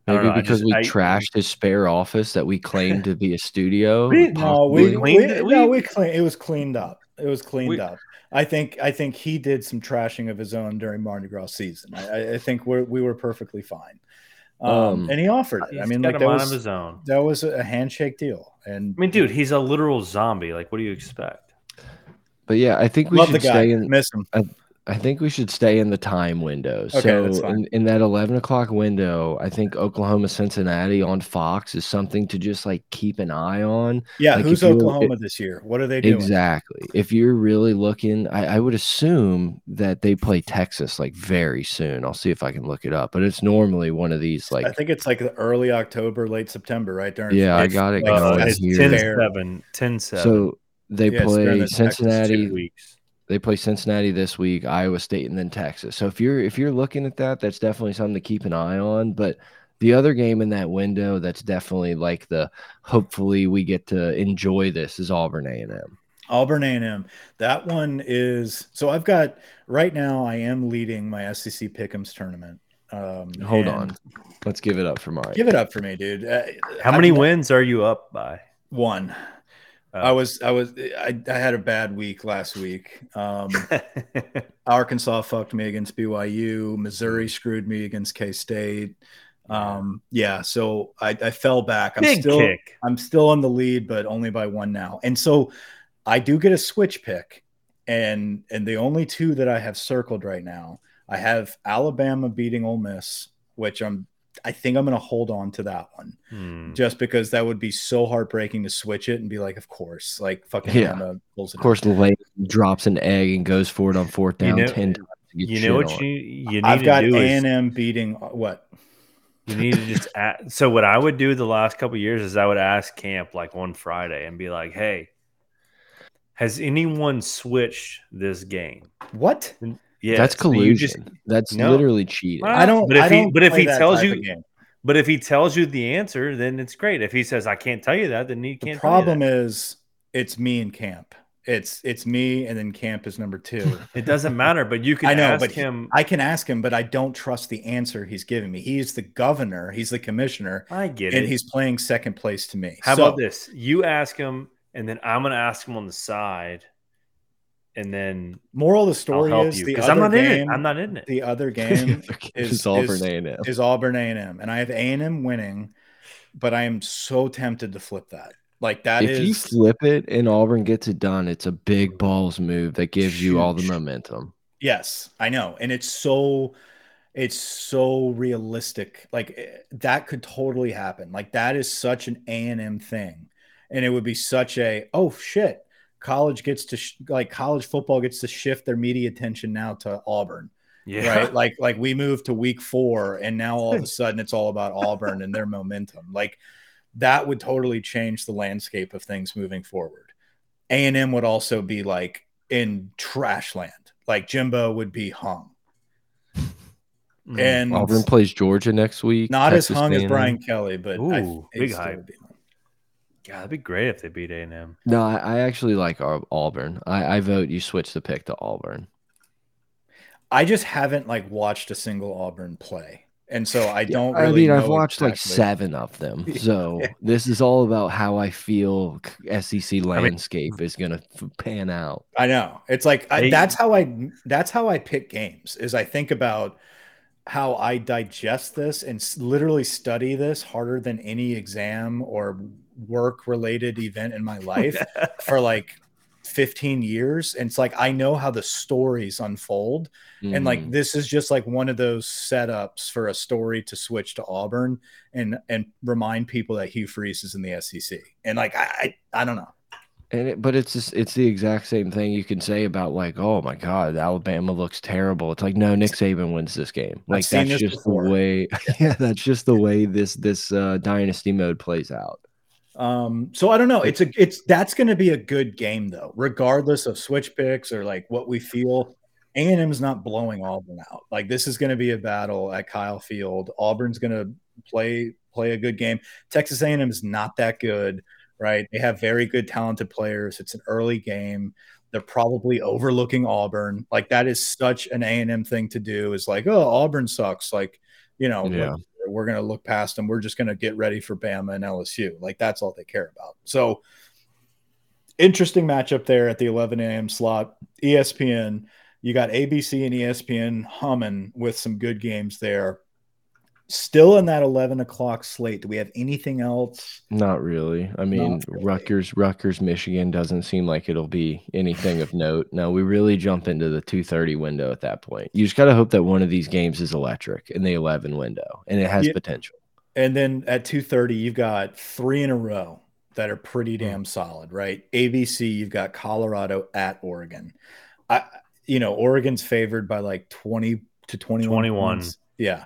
Maybe because just, we I, trashed his spare office that we claimed to be a studio. We, no, we, we, we, no, we clean. It was cleaned up. It was cleaned we, up. I think I think he did some trashing of his own during Mardi Gras season. I, I think we we were perfectly fine. Um, um, and he offered it. I mean, like that was his own. That was a handshake deal. And I mean, dude, he's a literal zombie. Like, what do you expect? But yeah, I think we should stay in. Miss him. I, I think we should stay in the time window. Okay, so in, in, that eleven o'clock window, I think Oklahoma Cincinnati on Fox is something to just like keep an eye on. Yeah, like who's Oklahoma it, this year? What are they doing? Exactly. If you're really looking, I, I, would assume that they play Texas like very soon. I'll see if I can look it up. But it's normally one of these like I think it's like early October, late September, right? During yeah, I got it. Uh, it's 10 7, 10 7. So they yeah, play Cincinnati weeks they play Cincinnati this week, Iowa State, and then Texas. So if you're if you're looking at that, that's definitely something to keep an eye on. But the other game in that window that's definitely like the hopefully we get to enjoy this is Auburn A&M. Auburn A&M. That one is so I've got right now I am leading my SEC Pick'ems tournament. Um, Hold on. Let's give it up for Mike. Give it up for me, dude. Uh, How many wins are you up by? One. I was, I was, I, I had a bad week last week. Um, Arkansas fucked me against BYU. Missouri Mm. screwed me against K State. Um, yeah, so I, I fell back. I'm Big still, kick. I'm still in the lead, but only by one now. And so I do get a switch pick, and and the only two that I have circled right now, I have Alabama beating Ole Miss, which I'm, I think I'm going to hold on to that one Hmm. just because that would be so heartbreaking to switch it and be like, of course, like fucking Yeah. Bama pulls it Of course, the Lane drops an egg and goes for it on fourth You down know- ten times. to get You know what on. you you need I've to got do A is and M beating uh, what? you need to just add, so what I would do the last couple of years is I would ask camp like one Friday and be like, "Hey, has anyone switched this game?" What? Yeah, That's so just- collusion. That's No. literally cheating. Well, I don't. But if I he- don't but if he tells you- of. But if he tells you the answer, then it's great. If he says I can't tell you that, then he can't. The problem tell you is it's me and Camp. It's it's me and then Camp is number two. it doesn't matter. But you can I know, ask but he- him. I can ask him, but I don't trust the answer he's giving me. He's the governor. He's the commissioner, I get and it. And he's playing second place to me. How So, about this? You ask him, and then I'm going to ask him on the side, and then Moral of the story is you the because I'm other not in it. game. I'm not in it. the other game is- Auburn is- A and M. is Auburn A and I have A and M winning, but I am so tempted to flip that. Like that If is you flip it and Auburn gets it done, it's a big balls move that gives you all the momentum. yes, I know, and it's so it's so realistic. Like eh, that could totally happen. Like that is such an A and M thing, and it would be such a oh shit. College gets to sh- like college football gets to shift their media attention now to Auburn. Yeah. right? Like like we moved to week four, and now all of a sudden it's all about Auburn and their momentum. Like that would totally change the landscape of things moving forward. A and M would also be like in trash land. Like Jimbo would be hung, Mm. and Auburn plays Georgia next week. not as Texas hung as A&M. Brian Kelly, but I, Ooh, it big still hype. Would that'd be great if they beat A and M. No, I, I actually like Au- Auburn. I, I vote you switch the pick to Auburn. I just haven't like watched a single Auburn play, and so I don't. I Really mean, I've know watched like seven of them. So this is all about how I feel SEC mean- landscape is going to pan out. I know. It's like I, that's how I that's how I pick games. Is I think about how I digest this and literally study this harder than any exam or work related event in my life for like 15 years. And it's like I know how the stories unfold. And like Mhm. this is just like one of those setups for a story to switch to Auburn and and remind people that Hugh Freeze is in the SEC. And like I I, I don't know. And it, but it's just it's the exact same thing you can say about like, oh my God, Alabama looks terrible. It's like, no, Nick Saban wins this game. Like that's just before. the way. Yeah, that's just the way this this uh, dynasty mode plays out. Um, so I don't know. It's a it's that's going to be a good game though, regardless of switch picks or like what we feel. A and M's not blowing Auburn out. Like this is going to be a battle at Kyle Field. Auburn's going to play play a good game. Texas A&M is not that good, right? They have very good talented players. It's an early game. They're probably overlooking Auburn. Like that is such an A&M thing to do. Is like, oh, Auburn sucks. Like, you know, Yeah. We're going to look past them. We're just going to get ready for Bama and LSU. Like that's all they care about. So interesting matchup there at the 11 a.m. slot. ESPN, you got ABC and ESPN humming with some good games there. Still in that 11 o'clock slate. Do we have anything else? Not really. I mean, really. Rutgers, Rutgers, Michigan doesn't seem like it'll be anything of note. No, we really jump into the 2:30 window at that point. You just got to hope that one of these games is electric in the 11 window, and it has Yeah. potential. And then at 2:30, you've got three in a row that are pretty Hmm. damn solid, right? ABC, you've got Colorado at Oregon. I you know, Oregon's favored by like 20 to 21. 21. points. Yeah.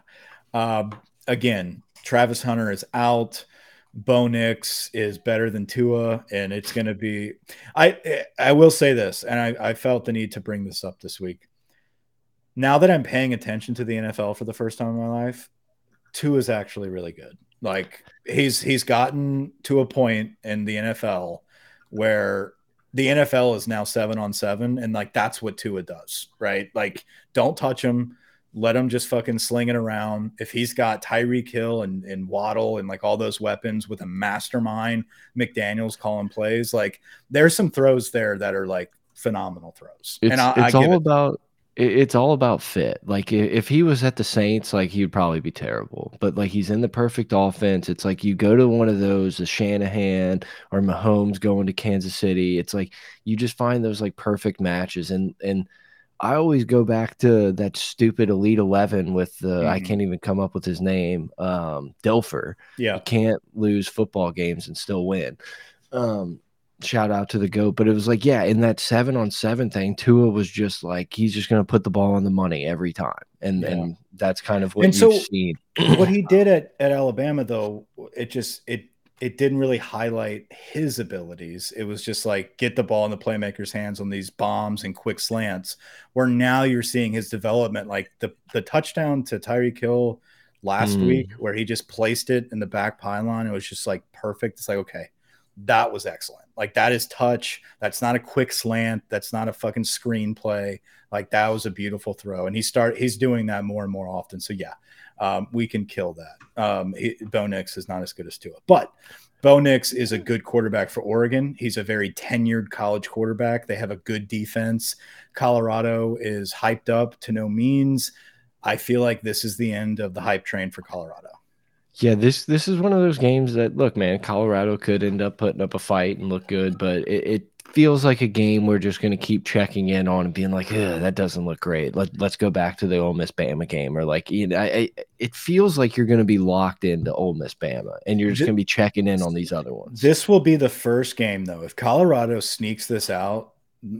Um, again, Travis Hunter is out. Bo Nix is better than Tua, and it's going to be. I I will say this, and I, I felt the need to bring this up this week. Now that I'm paying attention to the NFL for the first time in my life, Tua is actually really good. Like he's he's gotten to a point in the NFL where the NFL is now seven on seven, and like that's what Tua does, right? Like don't touch him, Let him just fucking sling it around. If he's got Tyreek Hill and, and Waddle and like all those weapons with a mastermind, McDaniels calling plays, like there's some throws there that are like phenomenal throws. It's, and I, it's I all it, about it's all about fit. Like if he was at the Saints, like he'd probably be terrible. But like he's in the perfect offense. It's like you go to one of those, the Shanahan or Mahomes going to Kansas City. It's like you just find those like perfect matches. And and I always go back to that stupid Elite Eleven with the mm -hmm. I mm-hmm. can't even come up with his name, um, Dilfer. Yeah, you can't lose football games and still win. Um, shout out to the goat, but it was like, yeah, in that seven on seven thing, Tua was just like he's just gonna put the ball on the money every time, and yeah. and that's kind of what and you've so seen. what he did at at Alabama, though, it just it it didn't really highlight his abilities. It was just like get the ball in the playmaker's hands on these bombs and quick slants. Where now you're seeing his development, like the the touchdown to Tyreek Hill last mm. week, where he just placed it in the back pylon. It was just like perfect. It's like okay, that was excellent. Like that is touch. That's not a quick slant. That's not a fucking screenplay. Like that was a beautiful throw, and he start he's doing that more and more often. So yeah, um, we can kill that. Um, Bo Nix is not as good as Tua, but Bo Nix is a good quarterback for Oregon. He's a very tenured college quarterback. They have a good defense. Colorado is hyped up to no means. I feel like this is the end of the hype train for Colorado. Yeah, this this is one of those games that look, man, Colorado could end up putting up a fight and look good, but it, it feels like a game we're just going to keep checking in on and being like, that doesn't look great. Let, let's go back to the Ole Miss Bama game, or like, you know, I, I, it feels like you're going to be locked into Ole Miss Bama, and you're just going to be checking in on these other ones. This will be the first game, though. If Colorado sneaks this out,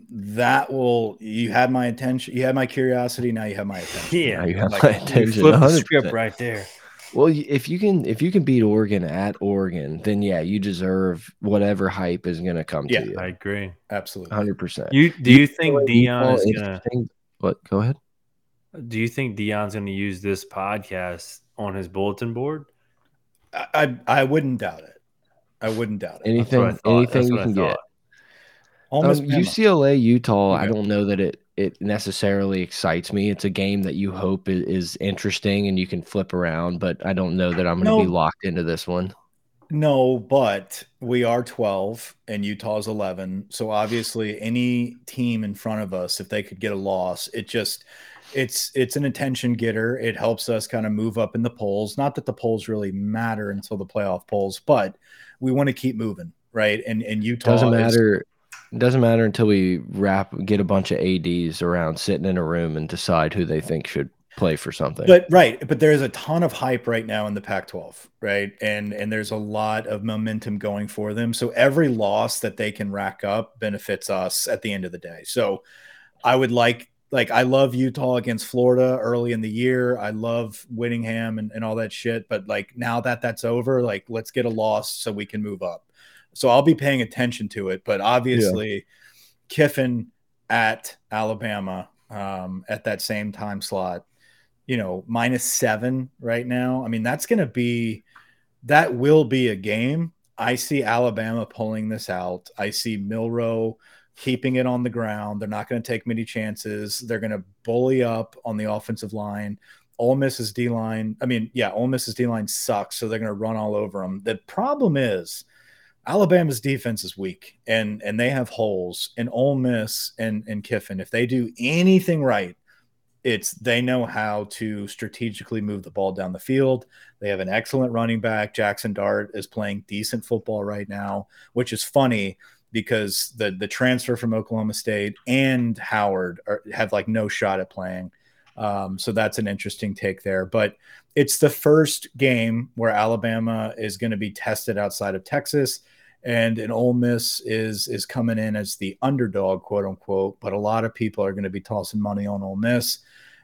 that will you had my attention, you had my curiosity. Now you have my attention. Yeah, you have like, my attention. Flip the script right there. Well, if you can if you can beat Oregon at Oregon, then yeah, you deserve whatever hype is going to come yeah, to you. I agree, absolutely, hundred percent. You do you, you think Deion is going to? What? Go ahead. Do you think Deion's going to use this podcast on his bulletin board? I, I, I wouldn't doubt it. I wouldn't doubt it. Anything anything you can get. Um, UCLA Utah. Okay. I don't know that it it necessarily excites me. It's a game that you hope is, interesting and you can flip around, but I don't know that I'm going to no, be locked into this one. No, but we are 12 and Utah's 11. So obviously any team in front of us if they could get a loss, it just it's it's an attention getter. It helps us kind of move up in the polls. Not that the polls really matter until the playoff polls, but we want to keep moving, right? And and Utah doesn't matter. Is, it doesn't matter until we wrap, get a bunch of ads around sitting in a room and decide who they think should play for something. But right, but there's a ton of hype right now in the Pac-12, right? And and there's a lot of momentum going for them. So every loss that they can rack up benefits us at the end of the day. So I would like like I love Utah against Florida early in the year. I love Whittingham and, and all that shit. But like now that that's over, like let's get a loss so we can move up. So I'll be paying attention to it. But obviously, yeah. Kiffin at Alabama um, at that same time slot, you know, minus seven right now. I mean, that's going to be, that will be a game. I see Alabama pulling this out. I see Milroe keeping it on the ground. They're not going to take many chances. They're going to bully up on the offensive line. Ole Miss's D line, I mean, yeah, Ole Miss's D line sucks, so they're going to run all over them. The problem is Alabama's defense is weak and and they have holes. And Ole Miss and and Kiffin, if they do anything right, it's they know how to strategically move the ball down the field. They have an excellent running back. Jackson Dart is playing decent football right now, which is funny because the the transfer from Oklahoma State and Howard are, have like no shot at playing. Um, so that's an interesting take there. But it's the first game where Alabama is going to be tested outside of Texas and an Ole Miss is is coming in as the underdog, quote unquote. But a lot of people are going to be tossing money on Ole Miss.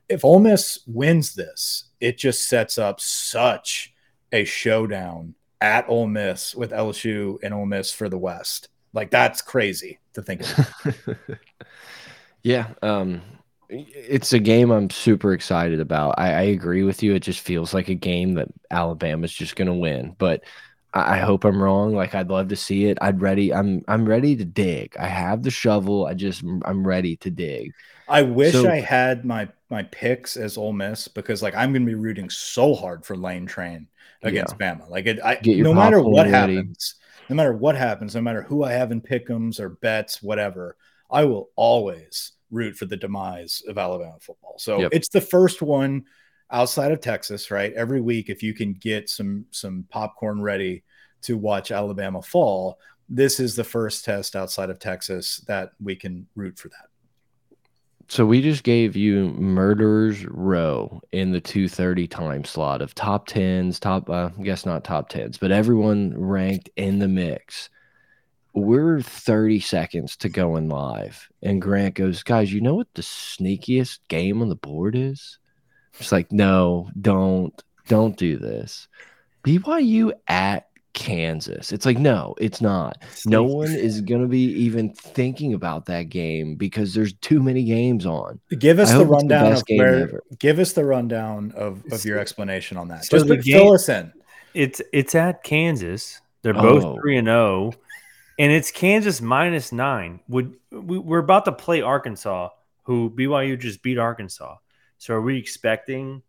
If Ole Miss wins this, it just sets up such a showdown at Ole Miss with LSU and Ole Miss for the West. Like that's crazy to think of. yeah, um, it's a game I'm super excited about. I, I agree with you. It just feels like a game that Alabama's just going to win, but I hope I'm wrong. Like I'd love to see it. I'd ready. I'm I'm ready to dig. I have the shovel. I just I'm ready to dig. I wish So- I had my my picks as Ole Miss because like I'm going to be rooting so hard for Lane Train against Bama. Like it, I, no matter what ready. happens, no matter what happens, no matter who I have in pick'ems or bets, whatever, I will always root for the demise of Alabama football. So Yep. it's the first one outside of Texas, right? Every week, if you can get some some popcorn ready to watch Alabama fall, this is the first test outside of Texas that we can root for that. So we just gave you Murderers Row in the 230 time slot of top 10s, top uh, I guess not top 10s, but everyone ranked in the mix. We're 30 seconds to going live. And Grant goes, Guys, you know what the sneakiest game on the board is? It's like, no, don't, don't do this. BYU at Kansas. It's like, no, it's not. No one is going to be even thinking about that game because there's too many games on. Give us I the hope it's the rundown of where. Give us the rundown of, of your explanation on that. So Just the but game- fill us in. It's it's at Kansas. They're both Oh. three and zero, and it's Kansas minus nine. Would we, we're about to play Arkansas, who BYU just beat Arkansas? So are we expecting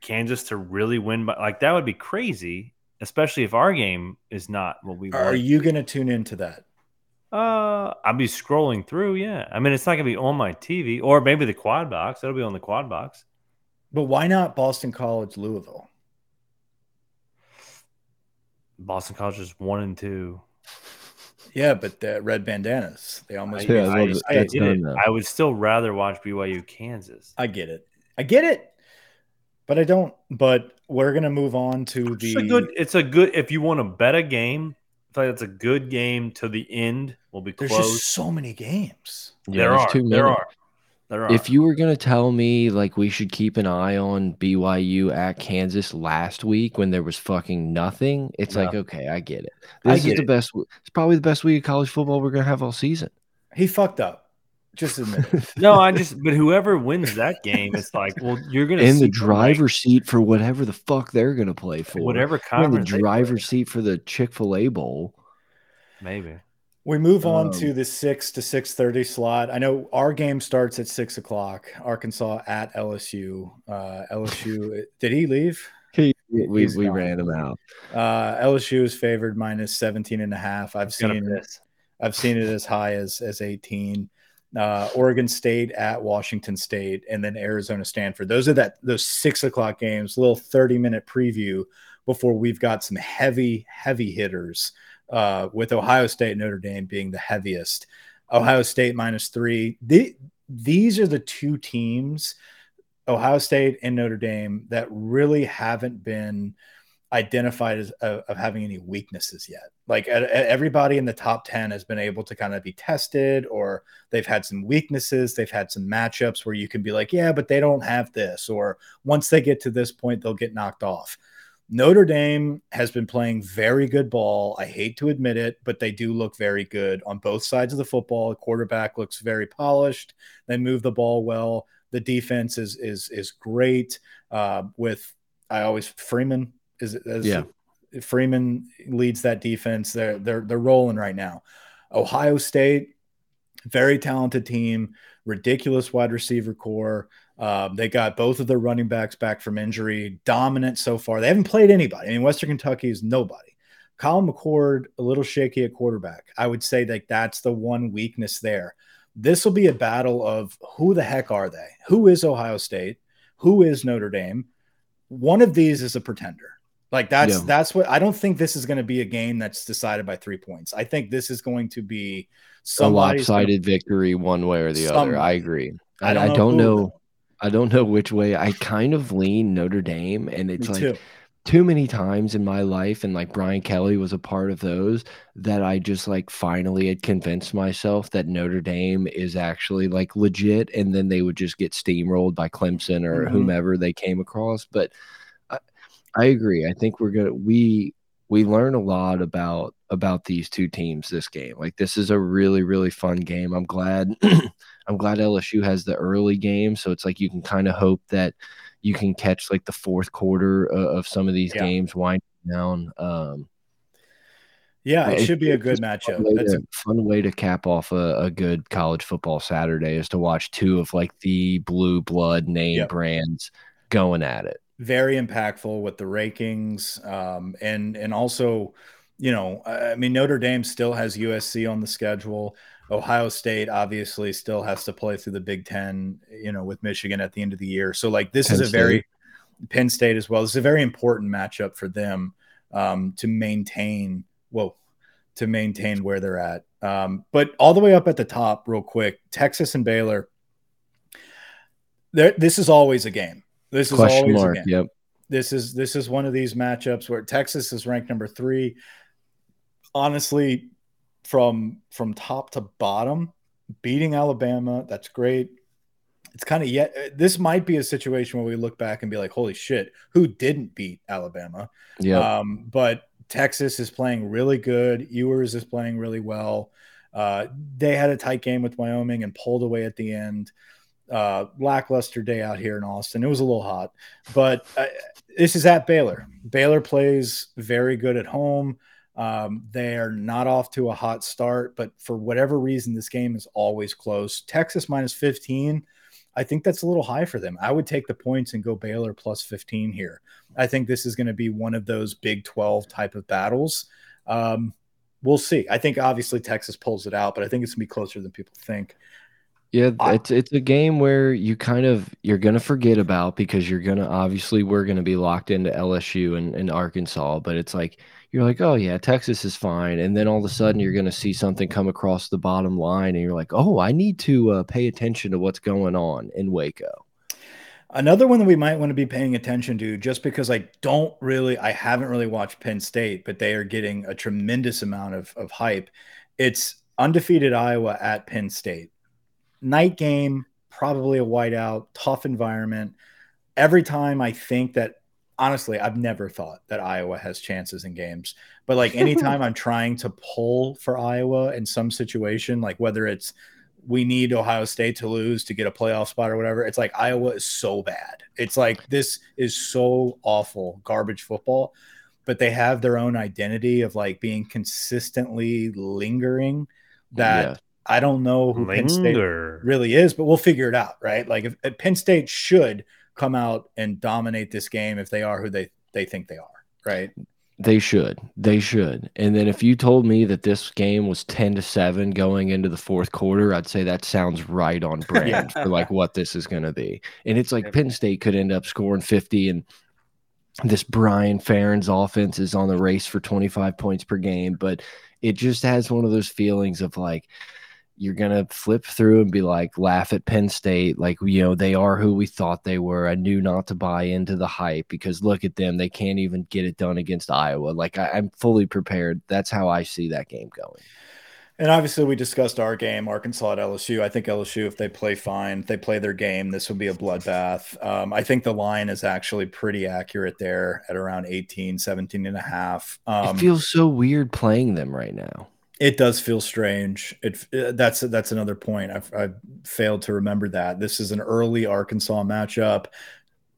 Kansas to really win? By like that would be crazy, especially if our game is not what we Are want. you going to tune into that? Uh, I'll be scrolling through. Yeah, I mean it's not gonna be on my TV, or maybe the quad box. It'll be on the quad box. But why not Boston College, Louisville? Boston College is one and two. Yeah, but the red bandanas. They almost. Yeah, I, well, I that's get it. done now. I would still rather watch BYU Kansas. I get it. I get it. But I don't. But we're gonna move on to It's the. a good. It's a good. If you want to bet a game, I feel like it's a good game to the end. Will be There's just so many games. Yeah, there there's are. too There many. are. There are. If you were going to tell me like we should keep an eye on BYU at Kansas last week when there was fucking nothing, it's like okay, I get it. I This get is the it. best. It's probably the best week of college football we're going to have all season. He fucked up. Just admit it. no, I just. But whoever wins that game, it's like, well, you're gonna In the them, like, driver's seat for whatever the fuck they're going to play for. whatever You're in the conference. they play. driver's seat for the Chick Fil A Bowl. Maybe. We move on Um, to the six to six thirty slot. I know our game starts at six o'clock. Arkansas at LSU. Uh, LSU. did he leave? we we, He's we gone. ran him out. Uh, LSU is favored minus 17 and a half. I've Gonna seen this. I've seen it as high as as 18. Uh, Oregon State at Washington State, and then Arizona Stanford. Those are that those six o'clock games. Little 30 minute preview before we've got some heavy heavy hitters. Uh, with Ohio State Notre Dame being the heaviest. Ohio State minus three. The, these are the two teams, Ohio State and Notre Dame, that really haven't been identified as of, having any weaknesses yet. Like everybody in the top 10 has been able to kind of be tested or they've had some weaknesses, they've had some matchups where you can be like, yeah, but they don't have this or once they get to this point they'll get knocked off. Notre Dame has been playing very good ball. I hate to admit it, but they do look very good on both sides of the football. The quarterback looks very polished. They move the ball well. The defense is is is great. Uh, with I always Freeman is is Yeah. Freeman leads that defense. They're they're they're rolling right now. Ohio State, very talented team, ridiculous wide receiver core. Um, they got both of their running backs back from injury, dominant so far. They haven't played anybody. I mean, Western Kentucky is nobody. Colin McCord, a little shaky at quarterback. I would say that that's the one weakness there. This will be a battle of who the heck are they? Who is Ohio State? Who is Notre Dame? One of these is a pretender. Like that's Yeah. that's what I don't think this is going to be a game that's decided by three points. I think this is going to be A somebody's gonna- lopsided victory, one way or the other. I agree. I I, don't I know don't who, know. I don't know which way. I kind of lean Notre Dame, and it's Me like too. too many times in my life and like Brian Kelly was a part of those that I just like finally had convinced myself that Notre Dame is actually like legit and then they would just get steamrolled by Clemson or Mhm. whomever they came across but I, agree I think we're gonna we we learn a lot about about these two teams this game like this is a really really fun game I'm glad I'm glad LSU has the early game so it's like you can kind of hope that you can catch like the fourth quarter of, of some of these Yeah. games winding down. Um, Yeah, it, it should be a good matchup. Fun That's a fun way to cap off a, a, good college football Saturday is to watch two of like the blue blood name yep. brands going at it. Very impactful with the rankings, um, and and also, you know, I mean Notre Dame still has USC on the schedule. Ohio State obviously still has to play through the Big Ten, you know, with Michigan at the end of the year. So like this Penn is a State. very Penn State as well. This is a very important matchup for them um, to maintain. well to maintain where they're at. Um, but all the way up at the top, real quick, Texas and Baylor. This is always a game. This is Question always mark, a game. Yep. This is this is one of these matchups where Texas is ranked number three. Honestly, from from top to bottom, beating Alabama, that's great. It's kind of yet this might be a situation where we look back and be like, holy shit, who didn't beat Alabama? Yeah. Um, but Texas is playing really good. Ewers is playing really well. Uh, they had a tight game with Wyoming and pulled away at the end. Uh, lackluster day out here in Austin. It was a little hot, but uh, this is at Baylor. Baylor plays very good at home. Um, they are not off to a hot start, but for whatever reason, this game is always close. Texas minus 15. I think that's a little high for them. I would take the points and go Baylor plus 15 here. I think this is going to be one of those Big 12 type of battles. Um, we'll see. I think obviously Texas pulls it out, but I think it's going to be closer than people think. Yeah, it's it's a game where you kind of you're gonna forget about because you're gonna obviously we're gonna be locked into LSU and, and Arkansas, but it's like you're like, oh yeah, Texas is fine, and then all of a sudden you're going to see something come across the bottom line, and you're like, oh, I need to uh, pay attention to what's going on in Waco. Another one that we might want to be paying attention to, just because I don't really, I haven't really watched Penn State, but they are getting a tremendous amount of, of hype. It's undefeated Iowa at Penn State. Night game, probably a whiteout, tough environment. Every time I think that honestly, I've never thought that Iowa has chances in games. But like anytime I'm trying to pull for Iowa in some situation, like whether it's we need Ohio State to lose to get a playoff spot or whatever, it's like Iowa is so bad. It's like this is so awful, garbage football. But they have their own identity of like being consistently lingering that yeah. I don't know who Linger. Penn State really is, but we'll figure it out, right? Like if, if Penn State should come out and dominate this game if they are who they they think they are, right? They should. They should. And then if you told me that this game was 10 to 7 going into the fourth quarter, I'd say that sounds right on brand yeah. for like what this is going to be. And it's like Penn State could end up scoring 50 and this Brian Ferentz offense is on the race for 25 points per game, but it just has one of those feelings of like you're gonna flip through and be like laugh at Penn State, like you know they are who we thought they were. I knew not to buy into the hype because look at them, they can't even get it done against Iowa. Like I, am fully prepared. That's how I see that game going. And obviously, we discussed our game, Arkansas at LSU. I think LSU, if they play fine, if they play their game, this will be a bloodbath. Um, I think the line is actually pretty accurate there at around 18, 17 and a half. Um, it feels so weird playing them right now. It does feel strange. It uh, that's that's another point. I've, I've failed to remember that this is an early Arkansas matchup.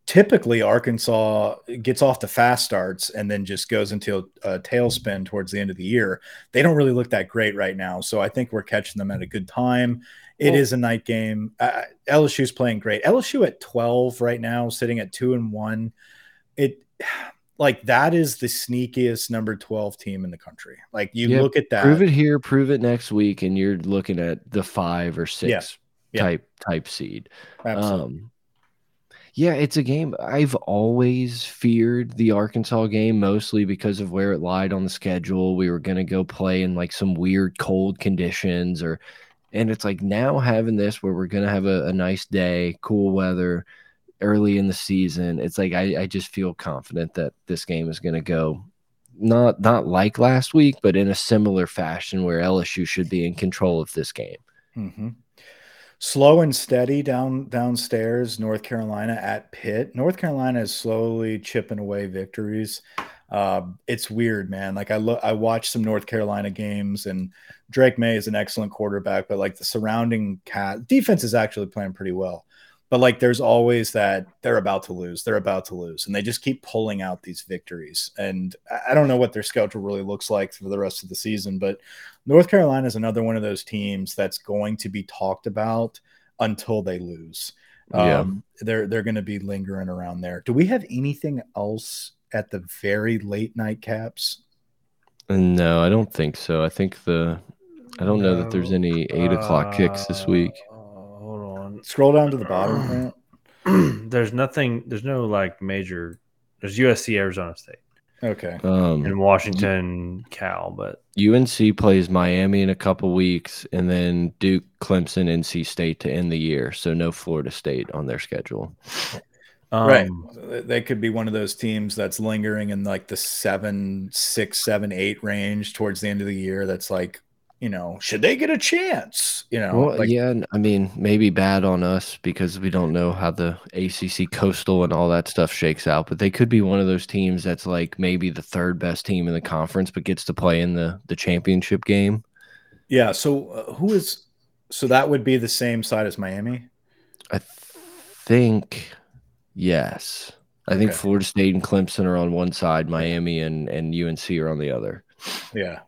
Typically, Arkansas gets off the fast starts and then just goes into a, a tailspin towards the end of the year. They don't really look that great right now, so I think we're catching them at a good time. It well, is a night game. Uh, LSU's playing great. LSU at twelve right now, sitting at two and one. It like that is the sneakiest number 12 team in the country. Like you yeah, look at that. Prove it here, prove it next week, and you're looking at the five or six yeah. Yeah. type type seed. Absolutely. Um, yeah, it's a game I've always feared the Arkansas game mostly because of where it lied on the schedule. We were gonna go play in like some weird cold conditions or and it's like now having this where we're gonna have a, a nice day, cool weather early in the season, it's like I, I just feel confident that this game is going to go not not like last week, but in a similar fashion where LSU should be in control of this game. Mm -hmm. Slow and steady down downstairs. North Carolina at Pitt. North Carolina is slowly chipping away victories. Uh, it's weird, man. Like I look, I watched some North Carolina games, and Drake Maye is an excellent quarterback, but like the surrounding cat defense is actually playing pretty well. But like there's always that they're about to lose, they're about to lose, and they just keep pulling out these victories. And I don't know what their schedule really looks like for the rest of the season, but North Carolina is another one of those teams that's going to be talked about until they lose. Yeah. Um, they're they're going to be lingering around there. Do we have anything else at the very late night caps? No, I don't think so. I think the I don't know that there's any eight o'clock kicks this week. Hold on. Scroll down to the bottom. There's nothing. There's no like major. There's USC, Arizona State, Okay. Um, and Washington, Cal, but UNC plays Miami in a couple weeks, and then Duke, Clemson, NC State to end the year. So no Florida State on their schedule. um, right. They could be one of those teams that's lingering in like the seven, six, seven, eight range towards the end of the year. That's like, you know, should they get a chance? You know, Well, like, yeah, I mean, maybe bad on us because we don't know how the ACC Coastal and all that stuff shakes out. But they could be one of those teams that's like maybe the third best team in the conference, but gets to play in the the championship game. yeah. So uh, who is, so that would be the same side as Miami. I think yes. I think Okay. Florida State and Clemson are on one side, Miami and and UNC are on the other. Yeah.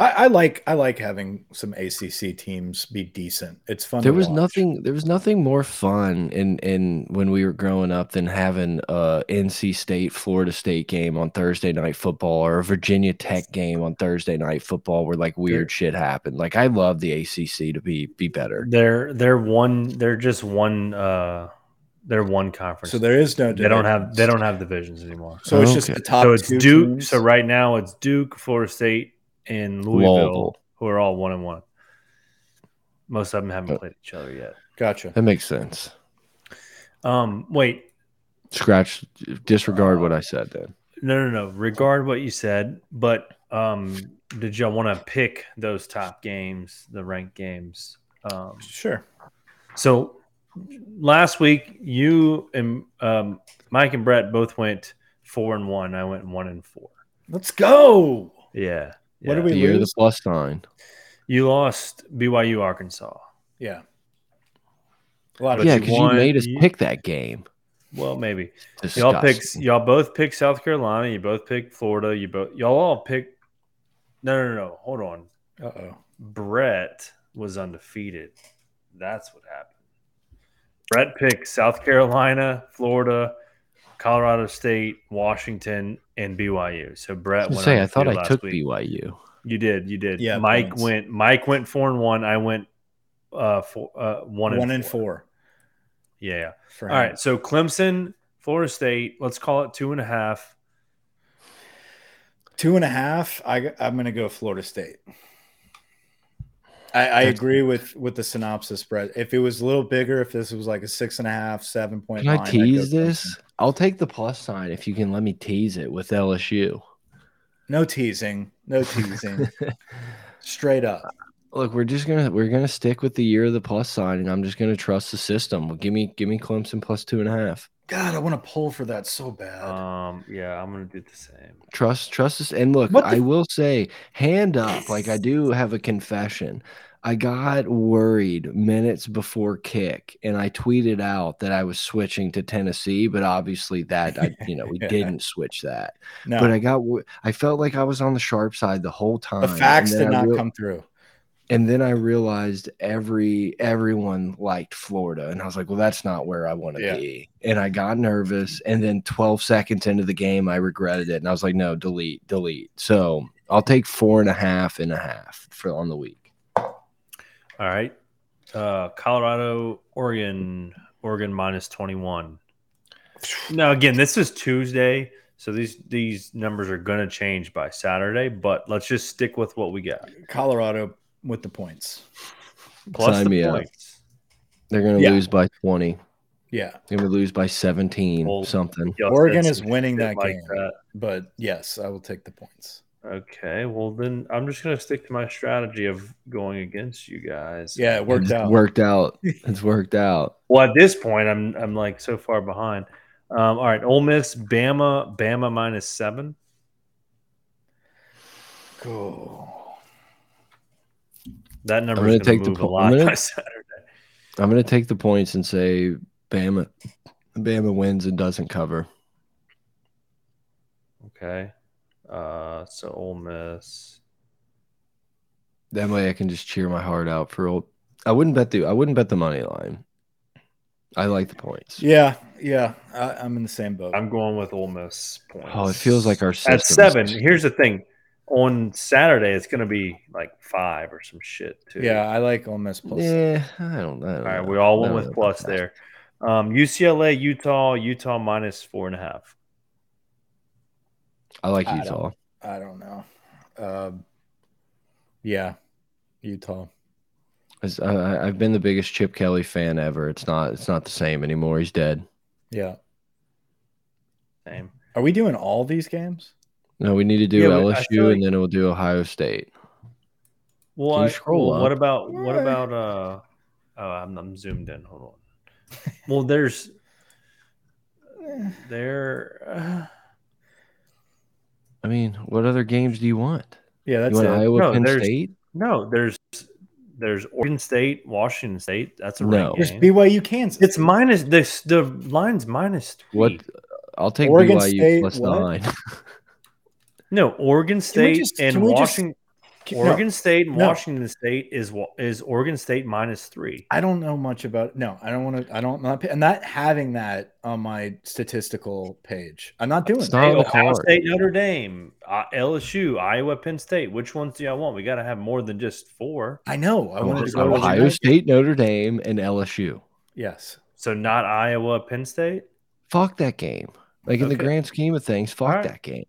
I, I like I like having some ACC teams be decent. It's fun. There to was watch. nothing. There was nothing more fun in in when we were growing up than having a NC State Florida State game on Thursday night football or a Virginia Tech game on Thursday night football where like weird shit happened. Like I love the ACC to be be better. they're they're one. They're just one. uh They're one conference. So there is no. they don't have divisions. they don't have divisions anymore. So it's just Okay. the top. so it's two Duke. teams? So right now it's Duke, Florida State, and Louisville, Louisville. who are all one and one. Most of them haven't Uh, played each other yet. Gotcha. That makes sense. Um, wait, Scratch, disregard what I said. Then no, no, no. Regard what you said, but um, did y'all want to pick those top games, the ranked games? Um, Sure. so last week, you and um, Mike and Brett both went four and one. I went one and four. Let's go. Yeah. What yeah. do we the year of the lose? plus sign. You lost BYU Arkansas. Yeah. A lot of yeah, because you won- made us you- pick that game. Well, maybe y'all picked. Disgusting. Y'all both pick South Carolina. You both pick Florida. You both. Y'all all pick. No, no, no. Hold on. Uh oh. Brett was undefeated. That's what happened. Brett picked South Carolina, Florida, Colorado State, Washington, and BYU. So Brett I was went. say I thought I took week. BYU. You did. You did. Yeah, Mike points. went. Mike went four and one. I went uh, four, uh one and One and four. four. Yeah. yeah. For All him. right. So Clemson, Florida State. Let's call it two and a half. Two and a half. I, I'm going to go Florida State. I, I agree with with the synopsis, Brett. If it was a little bigger, if this was like a six and a half, seven point Can line, I I'd tease Clemson. this? I'll take the plus sign if you can let me tease it with LSU. No teasing. No teasing. Straight up. Look, we're just gonna we're gonna stick with the year of the plus sign, and I'm just gonna trust the system. Well, give me give me Clemson plus two and a half. God, I want to pull for that so bad. Um. Yeah, I'm gonna do the same. Trust trust us. And look, the I will say, hand up. Like I do have a confession. I got worried minutes before kick, and I tweeted out that I was switching to Tennessee, but obviously that I you know we Yeah. didn't switch that. no, But I got I felt like I was on the sharp side the whole time. the facts did not come through. And then I realized every everyone liked Florida, and I was like, "Well, that's not where I want to Yeah. be." And I got nervous, and then 12 seconds into the game, I regretted it, and I was like, "No, delete, delete." So I'll take four and a half and a half for on the week. All right. Uh, Colorado, Oregon, Oregon minus 21. Now, again, this is Tuesday, so these these numbers are going to change by Saturday, but let's just stick with what we got. Colorado with the points. Plus Sign the me up. points. They're gonna Yeah. lose by 20. Yeah, They're gonna lose by 17, Well, something. Y'all Oregon is winning shit that like game. that. but yes, I will take the points. Okay, well then I'm just going to stick to my strategy of going against you guys. Yeah, it worked It's out. Worked out. It's worked out. Well, at this point, I'm I'm like so far behind. Um, all right, Ole Miss, Bama, Bama minus seven. Cool. That number gonna is going take to the move a po- lot I'm gonna- by Saturday. I'm gonna take the points and say Bama, Bama wins and doesn't cover. Okay. Uh, so Ole Miss. That way I can just cheer my heart out for old. I wouldn't bet the I wouldn't bet the money line. I like the points. Yeah, yeah. I, I'm in the same boat. I'm going with Ole Miss points. Oh, it feels like our at seven. just- Here's the thing: on Saturday, it's going to be like five or some shit too. yeah, I like Ole Miss plus. Yeah, I don't know. All right, we all went with plus there. Um, UCLA, Utah, Utah minus four and a half. I like I Utah. I don't know. Um, yeah, Utah. I, I- I've been the biggest Chip Kelly fan ever. It's not. It's not the same anymore. He's dead. Yeah. Same. Are we doing all these games? No, we need to do Yeah, LSU like- and then we'll do Ohio State. Well, I- scroll well, what about what about uh? Oh, I'm, I'm zoomed in. Hold on. Well, there's there. Uh, I mean, what other games do you want? Yeah, that's you want it. Iowa, No, Penn there's- State? no, there's there's Oregon State, Washington State. That's a No. ranked There's game. BYU, Kansas. It's minus this. The line's minus three. What? I'll take Oregon BYU State, plus what? nine. No, Oregon State just- and can we just- Washington. No, Oregon State and No. Washington State is is Oregon State minus three. I don't know much about. No, I don't want to. I don't not. I'm not having that on my statistical page. I'm not doing It's that. not Ohio card. State, Notre Dame, uh, LSU, Iowa, Penn State. Which ones do y'all want? We got to have more than just four. I know. I wanted to go. with Ohio United. State, Notre Dame, and LSU. Yes. So not Iowa, Penn State. Fuck that game. Like in the grand scheme of things, fuck All right. that game.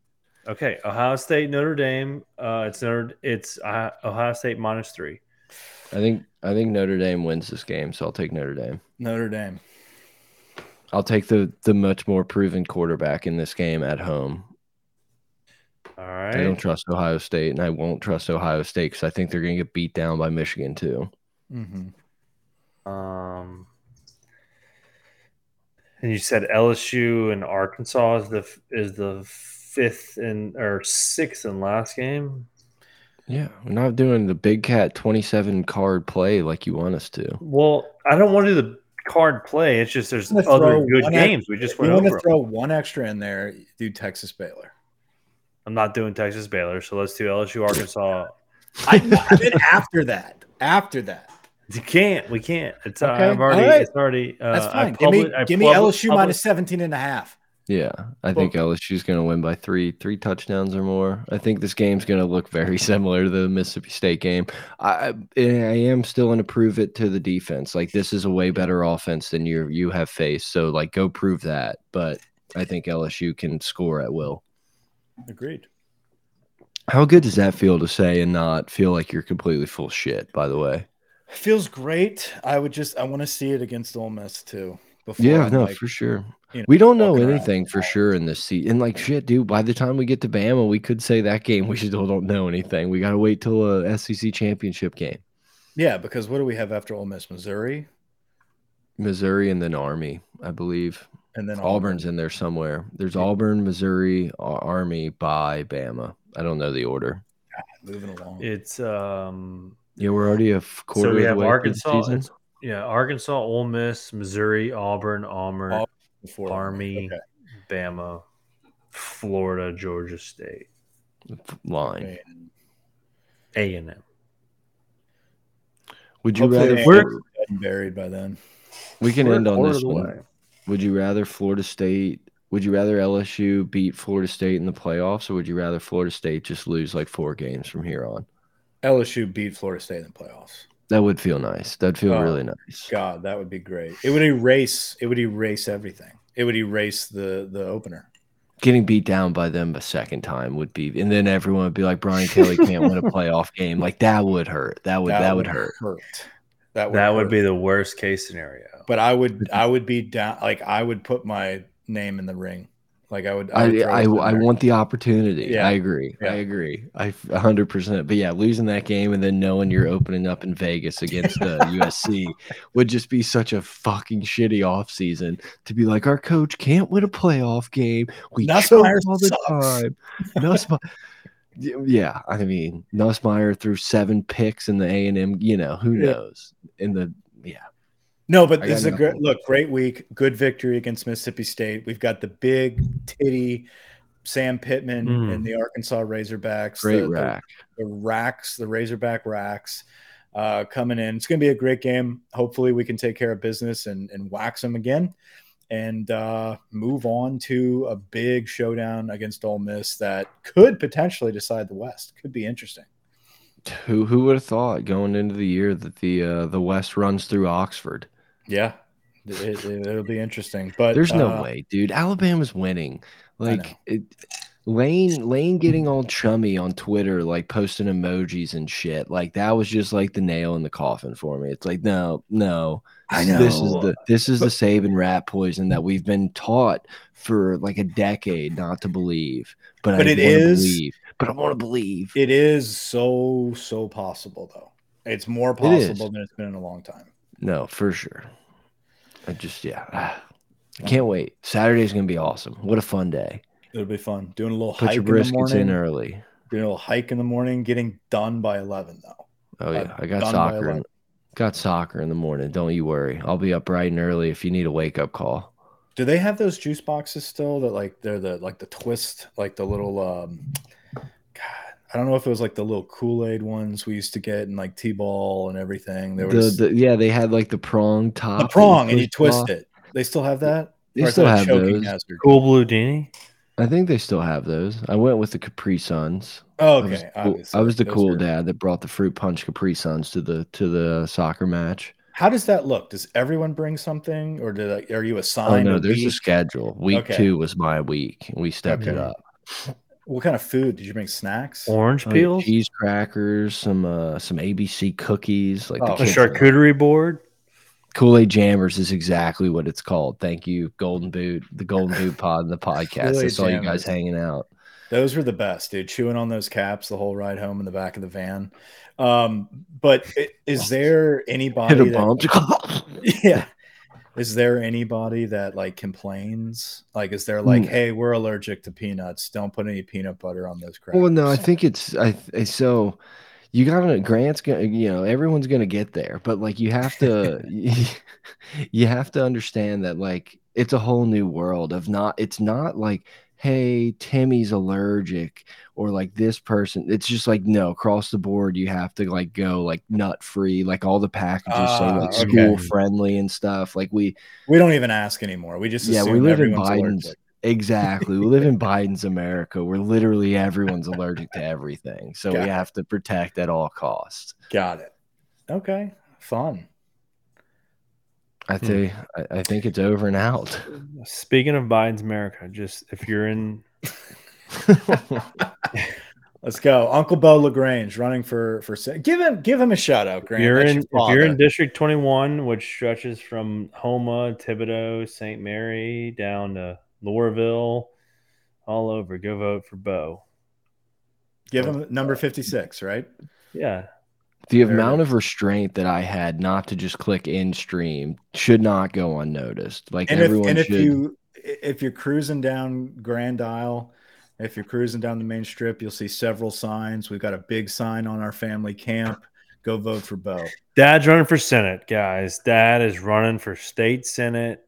Okay, Ohio State, Notre Dame. Uh, it's Notre. It's uh, Ohio State minus three. I think I think Notre Dame wins this game, so I'll take Notre Dame. Notre Dame. I'll take the the much more proven quarterback in this game at home. All right. I don't trust Ohio State, and I won't trust Ohio State because I think they're going to get beat down by Michigan too. hmm Um, and you said LSU and Arkansas is the is the fifth and or sixth and last game. Yeah, we're not doing the Big Cat twenty seven card play like you want us to. Well, I don't want to do the card play. It's just there's other good one games. We just If you went want over. to 'em. throw one extra in there, do Texas Baylor. I'm not doing Texas Baylor, so let's do LSU Arkansas. I did after that. After that. You can't. We can't. It's uh, Okay, I've already. all right. It's already. Uh, That's I fine. Give me, give me LSU publi- minus 17 and a half. Yeah, I think LSU's going to win by three, three touchdowns or more. I think this game's going to look very similar to the Mississippi State game. I, I I am still going to prove it to the defense. Like this is a way better offense than you you have faced. So like go prove that. But I think LSU can score at will. Agreed. How good does that feel to say and not feel like you're completely full shit? By the way, Feels great. I would just I want to see it against Ole Miss too. Before yeah, I'm no, like, for sure. you know, we don't know walking around. anything for sure in this season. And like shit, dude. By the time we get to Bama, we could say that game we still don't know anything. We got to wait till a SEC championship game. Yeah, because what do we have after Ole Miss? Missouri, Missouri and then Army, I believe. and then Auburn's in there somewhere. There's Auburn, Missouri, Army by Bama. I don't know the order. moving along. It's um. Yeah, we're already a quarter So we of the have way Arkansas. Season. it's- Yeah, Arkansas, Ole Miss, Missouri, Auburn, Auburn, Auburn Before Army, Okay. Bama, Florida, Georgia State, line. A and M. Would you Hopefully rather? We're- get dead and buried by then. we can We're end on this of one. way. Would you rather Florida State? Would you rather LSU beat Florida State in the playoffs, or would you rather Florida State just lose like four games from here on? LSU beat Florida State in the playoffs. That would feel nice. That'd feel Oh, really nice. God, that would be great. It would erase. It would erase everything. It would erase the the opener. Getting beat down by them a second time would be, and then everyone would be like, Brian Kelly can't win a playoff game. Like that would hurt. That would that, would hurt. hurt. That would That would be the worst case scenario. But I would I would be down. Like I would put my name in the ring. Like I would. I would throw I, I want the opportunity. Yeah. I agree. Yeah. I agree. I hundred percent. But yeah, losing that game and then knowing you're opening up in Vegas against uh, USC would just be such a fucking shitty offseason to be like, our coach can't win a playoff game. We choke all the sucks." time. Yeah, I mean, Nussmeier threw seven picks in the A and M. You know, who knows? In the yeah, No, but I this is a great look. Great week. Good victory against Mississippi State. We've got the big titty Sam Pittman Mm. and the Arkansas Razorbacks. Great the, the- rack. The, racks, the Razorback racks, uh, coming in. It's going to be a great game. Hopefully, we can take care of business and, and wax them again, and uh, move on to a big showdown against Ole Miss that could potentially decide the West. Could be interesting. Who who would have thought going into the year that the uh, the West runs through Oxford? Yeah, it, will be interesting. But There's no uh, way, dude. Alabama's winning. Like it, Lane Lane getting all chummy on Twitter, like posting emojis and shit. Like that was just like the nail in the coffin for me. It's like no, no. I know This is the this is the Saban rat poison that we've been taught for like a decade not to believe. But, But I it wanna believe. But I want to believe. It is so so possible though. It's more It is. possible than it's been in a long time. No, for sure. I just yeah. I can't wait. Saturday's gonna be awesome. What a fun day. It'll be fun. Doing a little Put hike your in the briskets morning. in early. Doing a little hike in the morning. Getting done by eleven though. Oh yeah, I got soccer. In, got soccer in the morning. Don't you worry. I'll be up bright and early if you need a wake up call. Do they have those juice boxes still? That like they're the like the twist, like the little um. God, I don't know if it was like the little Kool Aid ones we used to get and like T ball and everything. There was the, the yeah, they had like the prong top. the prong and you pushed twist off. it. They still have that. They Or still have those. hazard? Cool Blue Dini. I think they still have those. I went with the Capri Suns. Oh, I was, okay. the cool- I was the Those cool are- dad that brought the fruit punch Capri Suns to the to the soccer match. How does that look? Does everyone bring something, or did I, are you Oh assigned? no, a there's a schedule. Week Okay. two was my week, and we stepped it up. What kind of food did you bring? Snacks? Orange Oh, peels. cheese crackers, some uh some ABC cookies, like Oh, the A charcuterie board. Kool Aid Jammers is exactly what it's called. Thank you, Golden Boot, the Golden Boot Pod, and the podcast. I Kool-Aid saw you guys hanging out. Those were the best, dude. Chewing on those caps the whole ride home in the back of the van. Um, but i- is there anybody Hit a that, bump. yeah. Is there anybody that like complains? Like, is there like, Hmm. hey, we're allergic to peanuts. Don't put any peanut butter on those crackers. well, no, I think it's I I- so you gotta Grant's gonna you know everyone's gonna get there, but like you have to you have to understand that like it's a whole new world of not it's not like hey Timmy's allergic or like this person it's just like no across the board you have to like go like nut free like all the packages say Ah, like okay. school friendly and stuff like we we don't even ask anymore. We just Yeah, we live in Biden's- allergic. Exactly. We live in Biden's America where literally everyone's allergic to everything. So Got we it. have to protect at all costs. Got it. Okay, fun. I Hmm. think I, I think it's over and out. Speaking of Biden's America, just if you're in Let's go, Uncle Bo Lagrange running for for give him give him a shout out, if Grant. you're in if you're in. District 21, which stretches from Houma, Thibodaux, St. Mary down to Loreauville, all over, go vote for Bo. give him number fifty six, right? Yeah, the There amount of restraint that I had not to just click in stream should not go unnoticed. Like And if everyone and if you if you're cruising down Grand Isle, if you're cruising down the main strip, you'll see several signs. We've got a big sign on our family camp. Go vote for Bo. Dad's running for Senate, guys. Dad is running for state Senate,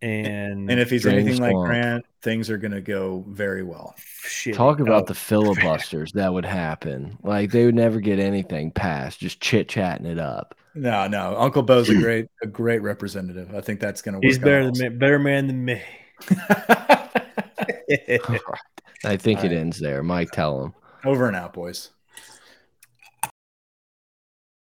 and And if he's Drain anything like swamp. Grant, things are going to go very well. shit, Talk about oh, the filibusters that would happen. Like they would never get anything passed, just chit chatting it up. No, no, Uncle Bo's a great a great representative. I think that's going to work. he's better out than me, better man than me. I think it Alright. ends there. Mike, tell him. Over and out, boys.